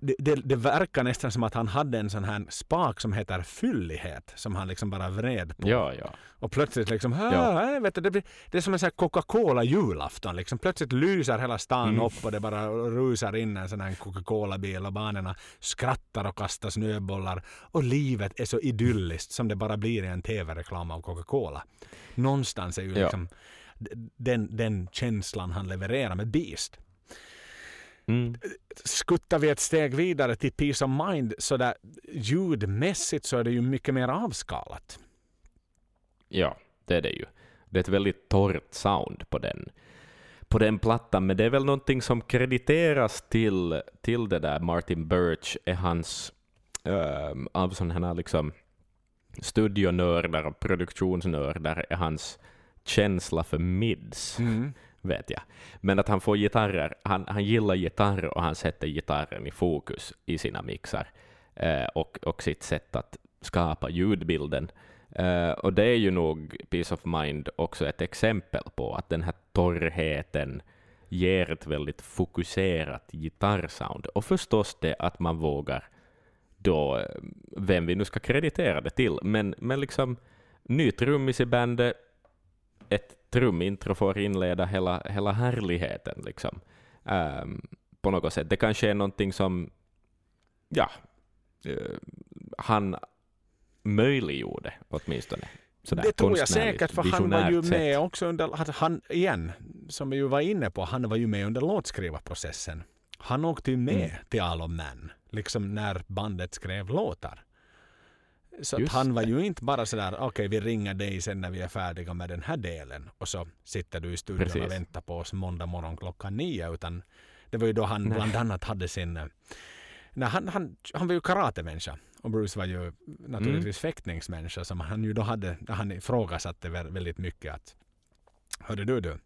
det, det, det verkar nästan som att han hade en sån här spak som heter fyllighet. Som han liksom bara vred på. Ja, ja. Och plötsligt liksom, Ja. ja. vet du, det, blir, det är som en sån här Coca-Cola julafton. Liksom. Plötsligt lyser hela stan Mm. upp och det bara rusar in en sån här Coca-Cola-bil och barnen skrattar och kastar snöbollar. Och livet är så idylliskt som det bara blir i en tv-reklam av Coca-Cola. Någonstans är ju Ja. Den, den känslan han levererar med Beast. Mm. Skuttar vi ett steg vidare till Peace of Mind så där ljudmässigt så är det ju mycket mer avskalat. Ja, det är det ju. Det är ett väldigt torrt sound på den, på den plattan, men det är väl någonting som krediteras till, till det där Martin Birch, är hans, um, av sådana här liksom studionördar och produktionsnördar, är hans känsla för mids, vet jag. Men att han får gitarrer, han, han gillar gitarr och han sätter gitarren i fokus i sina mixar eh, och, och sitt sätt att skapa ljudbilden. Eh, och det är ju nog Peace of Mind också ett exempel på att den här torrheten ger ett väldigt fokuserat gitarrsound. Och förstås det att man vågar då, eh, vem vi nu ska kreditera det till, men, men liksom ny trummis i bandet, ett trumintro får inleda hela, hela härligheten. Liksom. Ehm, på något sätt. Det kanske är någonting som ja, eh, han möjliggjorde åtminstone. Sådär, det tror jag säkert för han var ju med sätt. också under, han igen, som vi ju var inne på, han var ju med under låtskrivarprocessen. Han åkte ju med Mm. till All of Man, liksom när bandet skrev låtar. Så att han var det. ju inte bara sådär, okej vi ringer dig sen när vi är färdiga med den här delen och så sitter du i studion Precis. och väntar på oss måndag morgon klockan nio. Utan det var ju då han Nej. bland annat hade sin... eh, Nej, han, han, han var ju karatemänniska och Bruce var ju naturligtvis Mm. fäktningsmänniska som han ju då hade, han ifrågasatte vä- väldigt mycket att Hörde du du,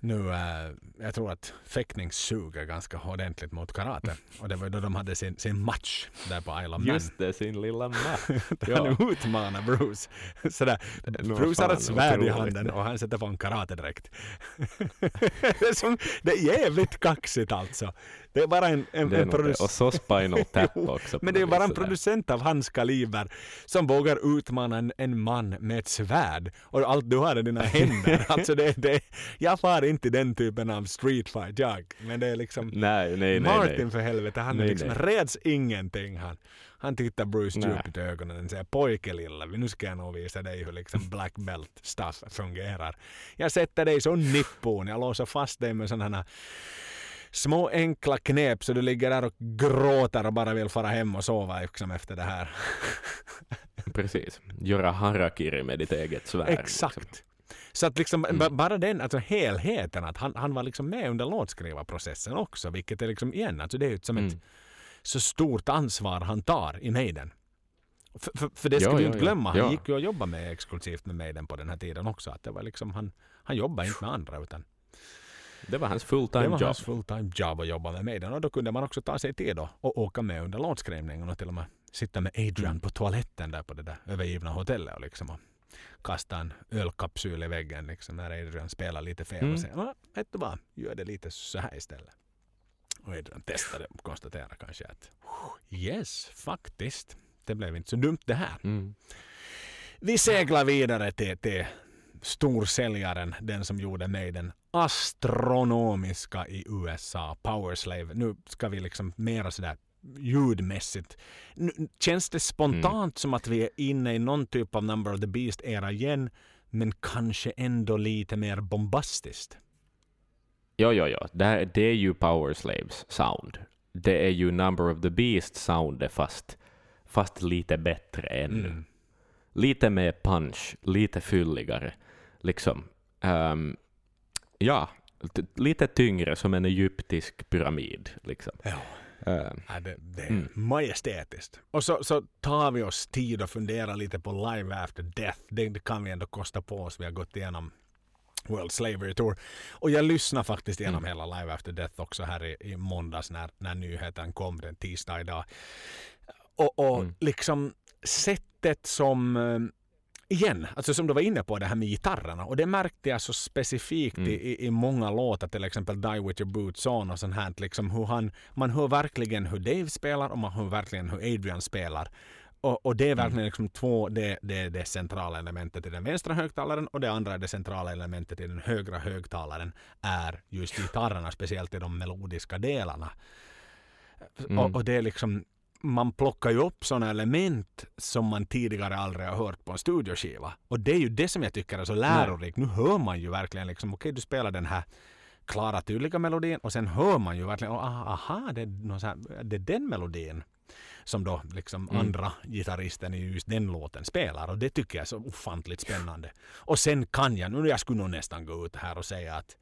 nu, äh, jag tror att fäktning suger ganska ordentligt mot karate. Och det var då de hade sin, sin match där på Isle of Man. Just det, sin lilla match. (laughs) Där Ja. han utmanar Bruce. Sådär. Var Bruce har ett svärd i handen och han sätter på en karatedräkt. (laughs) det, är som, det är jävligt kaxigt alltså. Det är bara en, en, en nog det. produc- Och så Spinal Tap också. Men det är bara en producent av hans kaliber som vågar utmana en, en man med ett svärd och allt du har är dina (laughs) händer. alltså det, det, jag far inte i den typen av street fight jag. Men det är liksom Nej, nej, nej. Martin för helvete, han Nej, liksom nej. räds ingenting han. Han tittar Bruce djupt i ögonen och säger pojke lilla, nu ska jag nog visa dig hur liksom black belt stuff fungerar. Jag sätter dig så nippon, jag låser fast dig med sådana små enkla knep så du ligger där och gråter och bara vill fara hem och sova liksom efter det här. (laughs) Precis. Göra harakiri med ditt eget svärd. Exakt. liksom. Så att liksom Mm. ba- bara den, alltså helheten, att han, han var liksom med under låtskrivarprocessen också, vilket är liksom igen, alltså det är ju som ett Mm. så stort ansvar han tar i Maiden. För, för, för det Ja, ska vi ja, inte ja. glömma, han Ja. gick ju och jobbade med exklusivt med Maiden på den här tiden också. Att det var liksom, han, han jobbade inte med andra utan Det var hans fulltime det var jobb. hans fulltime job att jobba med Maiden och då kunde man också ta sig tid och åka med under låtskrivningen och till och med sitta med Adrian Mm. på toaletten där på det där övergivna hotellet och liksom och kasta en ölkapsyl i väggen liksom när Adrian spelar lite fel Mm. och säger "Ja, vet du vad, gör det lite så här istället. Och Adrian testade och konstaterade kanske att yes, faktiskt, det blev inte så dumt det här. Mm. Vi seglar vidare till, till storsäljaren, den som gjorde mig den astronomiska i USA, Powerslave. Nu ska vi liksom mera sådär ljudmässigt. Nu, känns det spontant som att vi är inne i någon typ av Number of the Beast-era igen, men kanske ändå lite mer bombastiskt? Jo, jo, jo. Det, här, det är ju Power Slaves sound. Det är ju Number of the Beast soundet fast, fast lite bättre ännu. Mm. Lite mer punch, lite fylligare. Liksom. Ehm, ja, lite tyngre som en egyptisk pyramid. Liksom. Ja. Ja, det, det är Mm. majestätiskt. Och så, så tar vi oss tid att fundera lite på Live After Death. Det, det kan vi ändå kosta på oss. Vi har gått igenom World Slavery Tour. Och jag lyssnade faktiskt igenom Mm. hela Live After Death också här i, i måndags när, när nyheten kom den tisdag idag. Och, och Mm. liksom sättet som eh, Igen, alltså som du var inne på det här med gitarrerna och det märkte jag så specifikt Mm. i, i, många låtar, till exempel Die With Your Boots On och sånt här. Liksom hur han, man hör verkligen hur Dave spelar och man hör verkligen hur Adrian spelar. Och, och det är verkligen liksom två, det, det det centrala elementet i den vänstra högtalaren och det andra det centrala elementet i den högra högtalaren är just gitarrerna, speciellt i de melodiska delarna. Mm. Och, och det är liksom man plockar ju upp sådana element som man tidigare aldrig har hört på en studioskiva. Och det är ju det som jag tycker är så lärorikt. Nu hör man ju verkligen liksom, okej du spelar den här klara tydliga melodin och sen hör man ju verkligen, oh, aha, det är, här, det är den melodin som då liksom Mm. andra gitarristen i just den låten spelar och det tycker jag är så ofantligt spännande. Och sen kan jag, nu jag skulle nog nästan gå ut här och säga att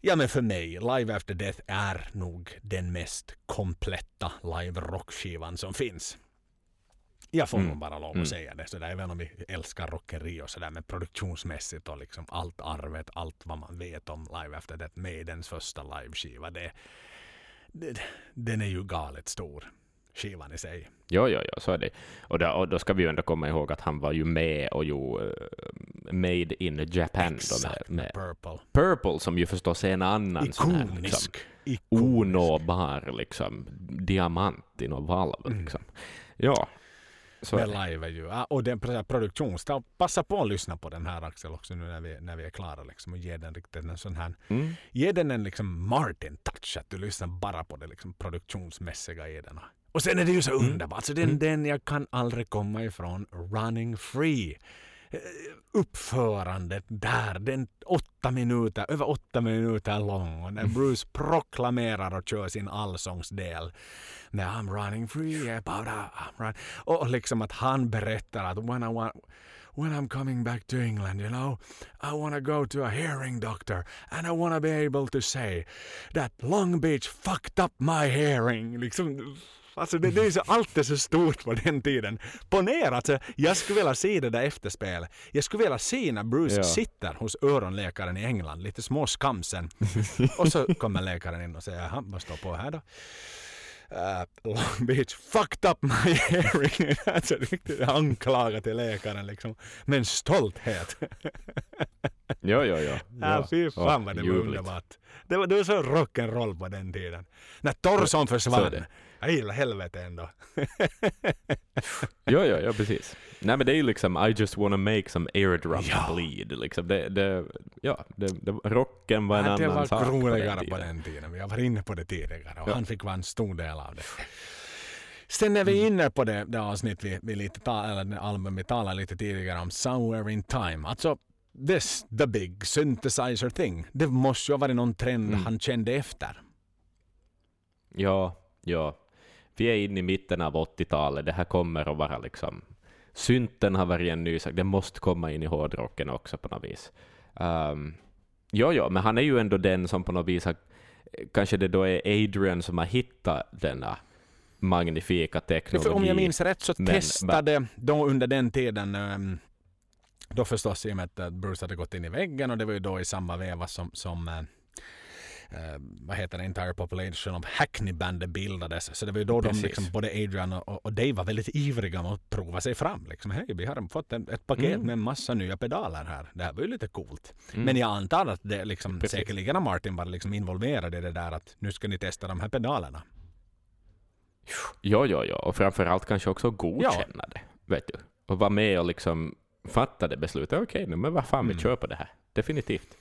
Ja men för mig, Live After Death är nog den mest kompletta live-rockskivan som finns. Jag får Mm. nog bara lov att Mm. säga det. Sådär, även om vi älskar rockeri och sådär. Men produktionsmässigt och liksom allt arvet, allt vad man vet om Live After Death, Maidens första liveskiva. Det, det, den är ju galet stor, skivan i sig. Jo, jo, jo, så är det. Och då, och då ska vi ju ändå komma ihåg att han var ju med och gjorde uh, Made in Japan då med, Exakt, med Purple. Purple som ju förstås är en annan sån här liksom, Ikonisk. Ikonisk. onåbar liksom, diamant i någon valv. Mm. Liksom. Ja, så Men live är ju, ja, och den pre- produktions, ta- passa på att lyssna på den här Axel också nu när vi, när vi är klara liksom och ge den riktigt en sån här, Mm. ge den en liksom Martin-touch, att du lyssnar bara på det liksom produktionsmässiga i den. Och sen är det ju så Mm. underbart, så den, Mm. den jag kan aldrig komma ifrån, Running Free. Eh, Uppförandet där, den åtta minuter, över åtta minuter lång och när Bruce proklamerar och kör sin allsångsdel med I'm running free about I'm run. Och liksom att han berättar att when I want when I'm coming back to England, you know, I want to go to a hearing doctor and I want to be able to say that Long Beach fucked up my hearing. Liksom, alltså det, det är så, allt är så stort på den tiden. Ponera att så, jag skulle vilja se det där efterspelet. Jag skulle vilja se när Bruce Ja. sitter hos öronläkaren i England, lite små skamsen. (laughs) Och så kommer läkaren in och säger, "Jaha, vad står på här då? Uh, Long Beach fucked up my hearing. (laughs) alltså riktigt anklaga till läkaren liksom. Men stolthet. Jo, jo, jo. Ja, fy fan Ja, vad det var underbart. Det var, det var så rock'n'roll på den tiden. När är försvann. Det. Jag gillar helvete ändå. Jo, jo, jo, precis. Nej, men det är ju liksom I just wanna make some eardrum Ja. bleed. Liksom. Det, det, ja, det, det, rocken var en Ja, det annan var sak på roligare den på tiden. den tiden. Har varit inne på det tidigare och Ja. han fick vara en stor del av det. Sen är vi Mm. inne på det, det avsnitt vi, vi lite ta, eller det album vi talade lite tidigare om, Somewhere in Time. Alltså, this, the big synthesizer thing. Det måste ju ha varit någon trend Mm. han kände efter. Ja, ja. Vi är inne i mitten av 80-talet. Det här kommer att vara liksom... Synten har varit en ny sak. Det måste komma in i hårdrocken också på något vis. Um, jo, jo, men han är ju ändå den som på något vis har... Kanske det då är Adrian som har hittat denna magnifika teknologi. För om jag minns rätt så Men- testade då under den tiden ehm, då förstås i och med att Bruce hade gått in i väggen och det var ju då i samma veva som, som eh, vad heter det, entire population of Hackney-bandet bildades. Så det var ju då Precis. de, liksom, både Adrian och, och Dave var väldigt ivriga med att prova sig fram. Liksom, Hej, vi har fått en, ett paket Mm. med en massa nya pedaler här. Det här var ju lite coolt. Mm. Men jag antar att det liksom, Precis. säkerligen har Martin var liksom involverad i det där att nu ska ni testa de här pedalerna. Ja, ja, ja. Och framförallt kanske också godkänna det. Vet du. Och vara med och liksom fatta det beslutet. Okej, nu men vad fan, Mm. vi kör på det här. Definitivt.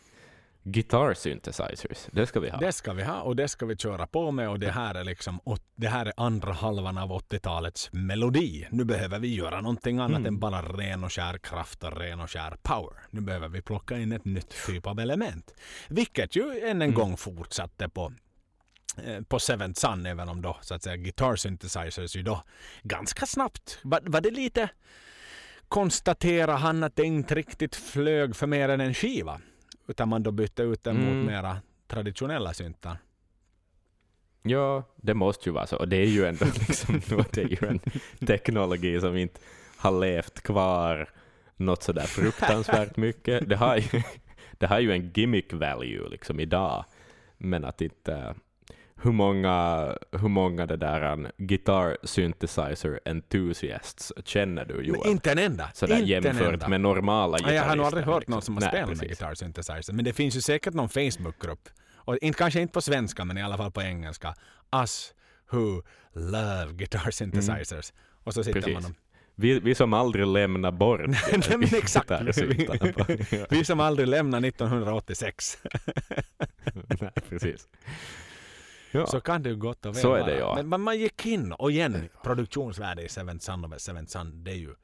Guitar synthesizers, det ska vi ha. Det ska vi ha och det ska vi köra på med och det här är liksom det här är andra halvan av 80-talets melodi. Nu behöver vi göra någonting annat Mm. än bara ren och skär kraft och ren och skär power. Nu behöver vi plocka in ett nytt typ av element. Vilket ju än en Mm. gång fortsatte på eh, på Seventh Sun, även om då så att säga guitar synthesizers ju då ganska snabbt var, var det lite konstatera han att det inte riktigt flög för mer än en skiva. Utan man då bytte ut den Mm. mot mera traditionella syntar. Ja, det måste ju vara så. Och det är ju ändå (laughs) liksom, det är ju en teknologi som inte har levt kvar något sådär fruktansvärt (laughs) mycket. Det har ju, (laughs) det har ju en gimmick value liksom idag, men att inte hur många, hur många det där en guitar synthesizer enthusiasts känner du Men Joel? inte en enda. Sådär inte en jämfört enda. med normala gitarrister. Jag har nog aldrig hört liksom. någon som har Nej, spelat med guitar synthesizer. Men det finns ju säkert någon Facebookgrupp. Och inte, kanske inte på svenska, men i alla fall på engelska. Us who love guitar synthesizers. Och så sitter Precis. man och Vi, vi som aldrig lämnar bort (laughs) Nej, men (laughs) exakt. (laughs) Vi som aldrig lämnade 1986. Nej, precis. Ja. Så kan det ju gott och väl Så är det, ja. Men man, man gick in och igen, produktionsvärde i Seven Sun och Seven Sun, det är ju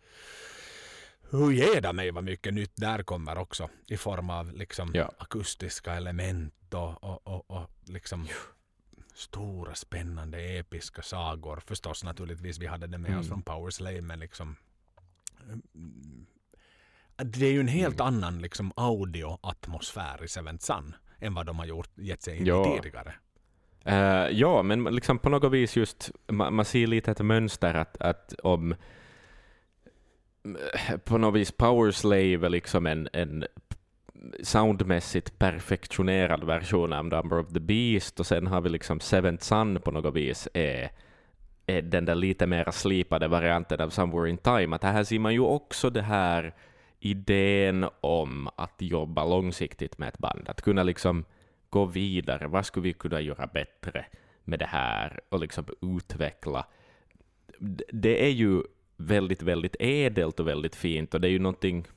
hur ger det mig vad mycket nytt där kommer också i form av liksom Ja. akustiska element och, och, och, och liksom stora spännande episka sagor. Förstås naturligtvis, vi hade det med oss Mm. från Power Slave men liksom mm, det är ju en helt Mm. annan liksom audioatmosfär i Seven Sun än vad de har gjort, gett sig in Ja. i tidigare. Uh, ja, men liksom på något vis just, man, man ser lite ett mönster att, att om eh, på något vis Power Slave är liksom en, en soundmässigt perfektionerad version av Number of the Beast och sen har vi liksom Seventh Sun på något vis är, är den där lite mer slipade varianten av Somewhere in Time. Att här ser man ju också det här idén om att jobba långsiktigt med ett band, att kunna liksom gå vidare. Vad skulle vi kunna göra bättre med det här och liksom utveckla? Det är ju väldigt, väldigt ädelt och väldigt fint och det är ju någonting,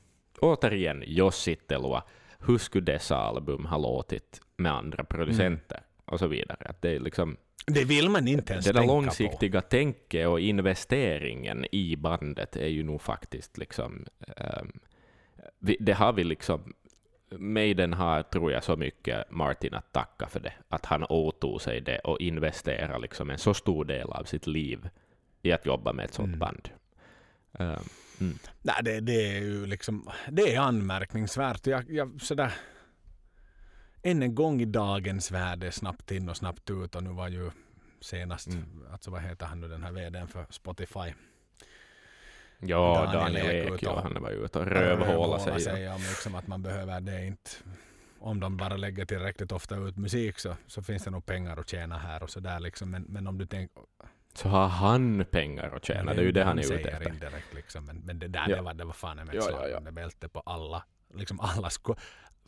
återigen, Jossittelua, hur skulle dessa album ha låtit med andra producenter och så vidare. Att det är liksom Det vill man inte ens det där tänka långsiktiga tänket och investeringen i bandet är ju nog faktiskt liksom... vi, det har vi liksom... Maiden har, tror jag, så mycket Martin att tacka för det. Att han åtog sig det och investerade liksom en så stor del av sitt liv i att jobba med ett sånt Mm. band. Ehm, mm. Nej, det, det är ju liksom, det är anmärkningsvärt. Jag, jag, sådär, än en gång i dagens värld, snabbt in och snabbt ut och nu var ju senast, Mm. alltså vad heter han nu den här vdn för Spotify? Ja, Daniel Ek ja, han var ju ute och rövhåla sig. sig om liksom att man behöver det inte. Om de bara lägger tillräckligt ofta ut musik så, så finns det nog pengar att tjäna här och sådär liksom. Men, men om du tänker... Så har han pengar att tjäna, det är ju det han är ute efter. indirekt liksom. Men, men det där Ja. det var, det var fan ett Ja, ja, ja. bälte på alla. Liksom alla sko-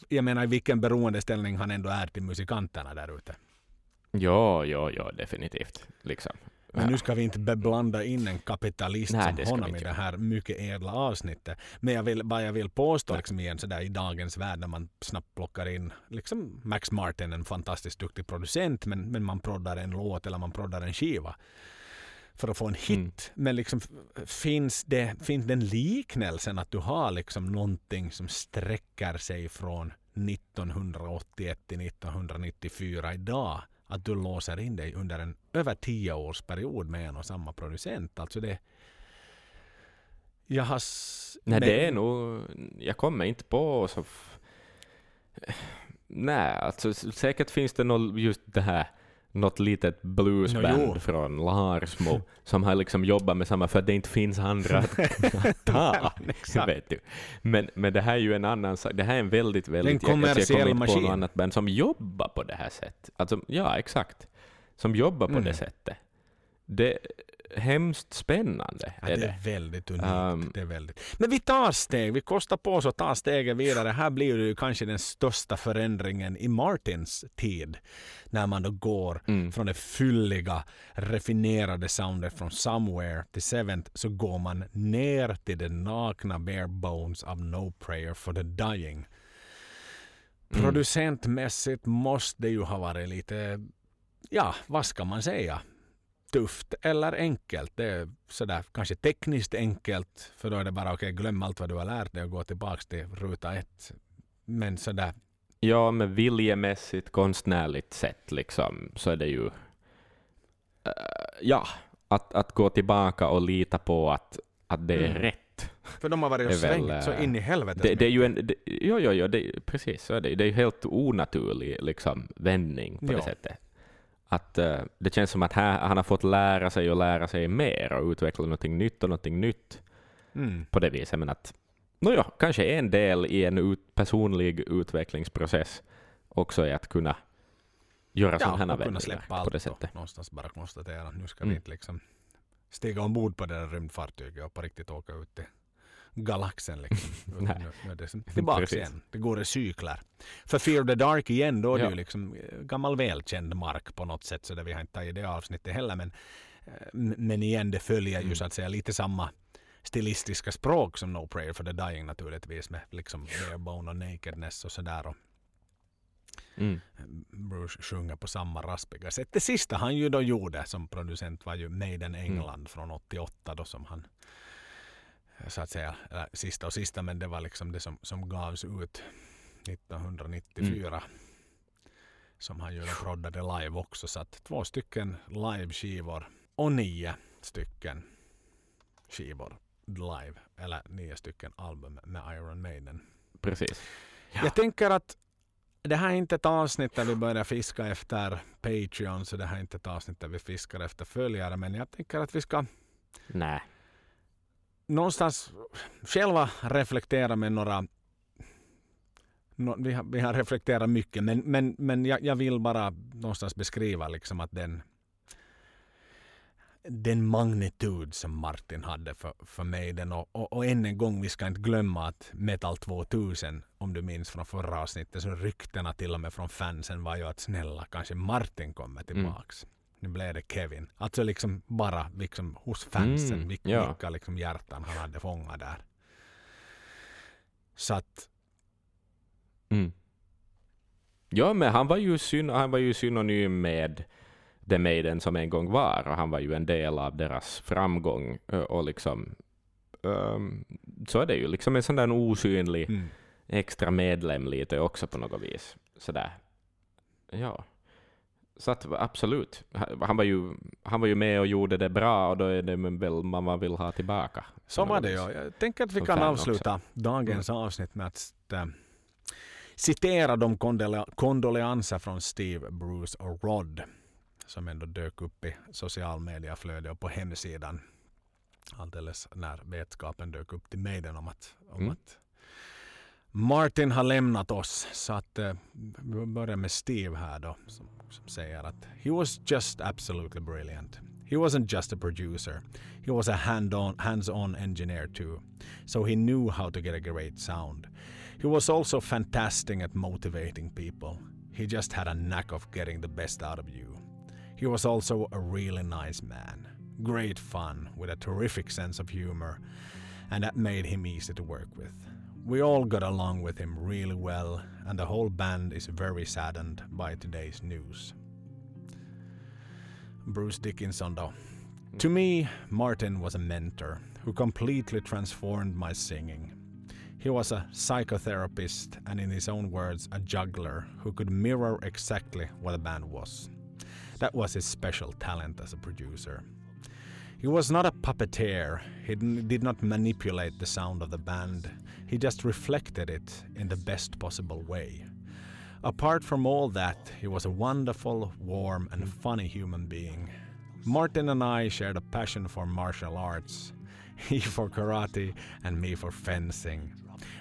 jag menar vilken beroendeställning han ändå är till musikanterna där ute. Ja, ja, ja, definitivt. Liksom. Men nu ska vi inte beblanda in en kapitalist Nej, som honom i det här mycket ädla avsnittet. Men jag vill, vad jag vill påstå liksom igen sådär i dagens värld när man snabbt plockar in liksom Max Martin, en fantastiskt duktig producent, men, men man proddar en låt eller man proddar en skiva för att få en hit. Mm. Men liksom, finns, det, finns den liknelsen att du har liksom någonting som sträcker sig från 1981 till 1994 idag? Att du låser in dig under en över tio års period med en och samma producent. Alltså det... Jag har... Nej, men- det är nog... Jag kommer inte på så... Nej, alltså säkert finns det något just det här något litet bluesband Nå, jo. från Larsmo som har liksom jobbat med samma för att det inte finns andra att att (laughs) ta. Vet du. Men, men det här är ju en annan sak. Det här är en väldigt, väldigt... jag- jag kommersiell kommer inte på maskin. något annat band som jobbar på det här sättet. Alltså, ja, exakt. Som jobbar på Mm. det sättet. Det hemskt spännande. Ja, är det är väldigt unikt. Um, det är väldigt. Men vi tar steg, vi kostar på oss att ta steget vidare. Här blir det kanske den största förändringen i Martins tid. När man då går Mm. från det fylliga, raffinerade soundet från Somewhere till Seventh så går man ner till det nakna bare bones av No Prayer for the Dying. Mm. Producentmässigt måste det ju ha varit lite, ja, vad ska man säga? Tufft eller enkelt. Det är sådär kanske tekniskt enkelt för då är det bara okej glöm allt vad du har lärt dig och gå tillbaks till ruta ett. Men sådär, Ja, med viljemässigt, konstnärligt sett liksom, så är det ju... eh, ja, att, att gå tillbaka och lita på att, att det är Mm. rätt. för de har varit och är väl, svängt så eh, in i helvete. Det, det är ju en... Det, jo, jo, jo, det, precis så är det. Det är ju helt onaturlig liksom, vändning på Ja. det sättet. Att, eh, det känns som att här, han har fått lära sig och lära sig mer och utveckla någonting nytt och någonting nytt Mm. på det viset. Men att, nåja, kanske en del i en ut, personlig utvecklingsprocess också är att kunna göra Ja, sådana här och kunna släppa på allt det och sättet. någonstans bara konstatera att nu ska Mm. vi liksom stiga ombord på det där rymdfartyget och på riktigt åka ut till galaxen. Liksom. (laughs) Nej. nu, nu är (laughs) Precis. igen. Det går i cykler. För Fear the Dark igen, då är det Ja. ju liksom eh, gammal välkänd mark på något sätt. Så där vi har inte tagit det avsnittet heller. Men, eh, men igen, det följer ju Mm. så att säga lite samma stilistiska språk som No Prayer for the Dying naturligtvis med liksom barebone och nakedness och sådär. Och Mm. Bruce sjunger på samma raspiga sätt. Det sista han ju då gjorde som producent var ju Maiden England från 88 då som han eh, så att säga, eller sista och sista men det var liksom det som, som gavs ut 1994 som han ju proddade live också så att två stycken live-skivor och nio stycken skivor live eller nio stycken album med Iron Maiden. Precis. Ja. Jag tänker att det här är inte ett avsnitt där vi börjar fiska efter Patreon så det här är inte ett avsnitt där vi fiskar efter följare men jag tänker att vi ska Nej. Någonstans själva reflektera med några nå- vi, har, vi har reflekterat mycket men, men, men jag, jag vill bara någonstans beskriva liksom att den den magnitud som Martin hade för, för mig. Den och, och, och än en gång, vi ska inte glömma att Metal 2000, om du minns från förra avsnittet, så ryktena till och med från fansen var ju att snälla, kanske Martin kommer tillbaks. Nu blev det Kevin. Alltså liksom bara liksom hos fansen, Mm, vilka, ja. vilka liksom hjärtan han hade fångat där. Så att, Mm. Ja, men han var, ju syn, han var ju synonym med The Maiden som en gång var, och han var ju en del av deras framgång. Och liksom, ehm, så är det ju, liksom en sån där osynlig mm. extra medlem lite också på något vis. Sådär. Ja. Så att absolut, Ha- han var, ju, han var ju med och gjorde det bra och då är det väl man vill ha tillbaka. Så var det ja. Jag tänker att vi kan avsluta dagens avsnitt med att äh, citera de kondole- kondoleanser från Steve, Bruce och Rod som ändå dök upp i social media-flödet och på hemsidan alldeles när vetskapen dök upp till Maiden om att, om Mm. att Martin har lämnat oss. Så att eh, vi börjar med Steve här då säger att he was just absolutely brilliant. He wasn't just a producer. He was a hand-on, hands-on engineer too. So he knew how to get a great sound. He was also fantastic at motivating people. He just had a knack of getting the best out of you. He was also a really nice man. Great fun with a terrific sense of humor, and that made him easy to work with. We all got along with him really well, and the whole band is very saddened by today's news. Bruce Dickinson, though. To me, Martin was a mentor who completely transformed my singing. He was a psychotherapist and, in his own words, a juggler who could mirror exactly what a band was. That was his special talent as a producer. He was not a puppeteer. He did not manipulate the sound of the band. He just reflected it in the best possible way. Apart from all that, he was a wonderful, warm, and funny human being. Martin and I shared a passion for martial arts, (laughs) he for karate, and me for fencing,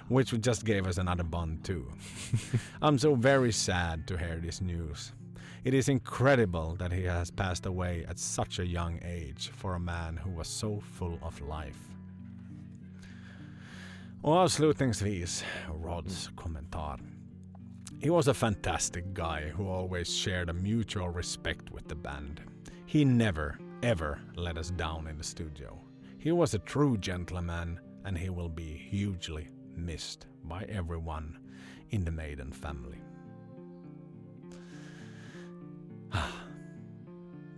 which just gave us another bond too. (laughs) I'm so very sad to hear this news. It is incredible that he has passed away at such a young age for a man who was so full of life. Och avslutningsvis, Rods kommentar. He was a fantastic guy who always shared a mutual respect with the band. He never, ever let us down in the studio. He was a true gentleman and he will be hugely missed by everyone in the Maiden family. (sighs)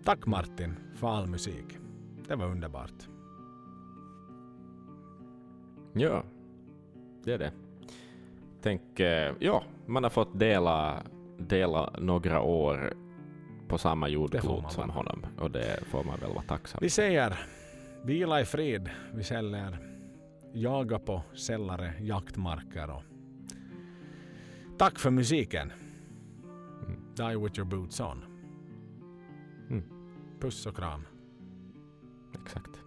Tack Martin för all musik. Det var underbart. Ja, det är det. Tänk, eh, ja, man har fått dela, dela några år på samma jordklot som honom och det får man väl vara tacksam Vi säger vila i frid. Vi säljer jaga på sällare jaktmarker och tack för musiken. Mm. Die with your boots on. Mm. Puss och kram. Exakt.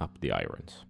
Up the irons.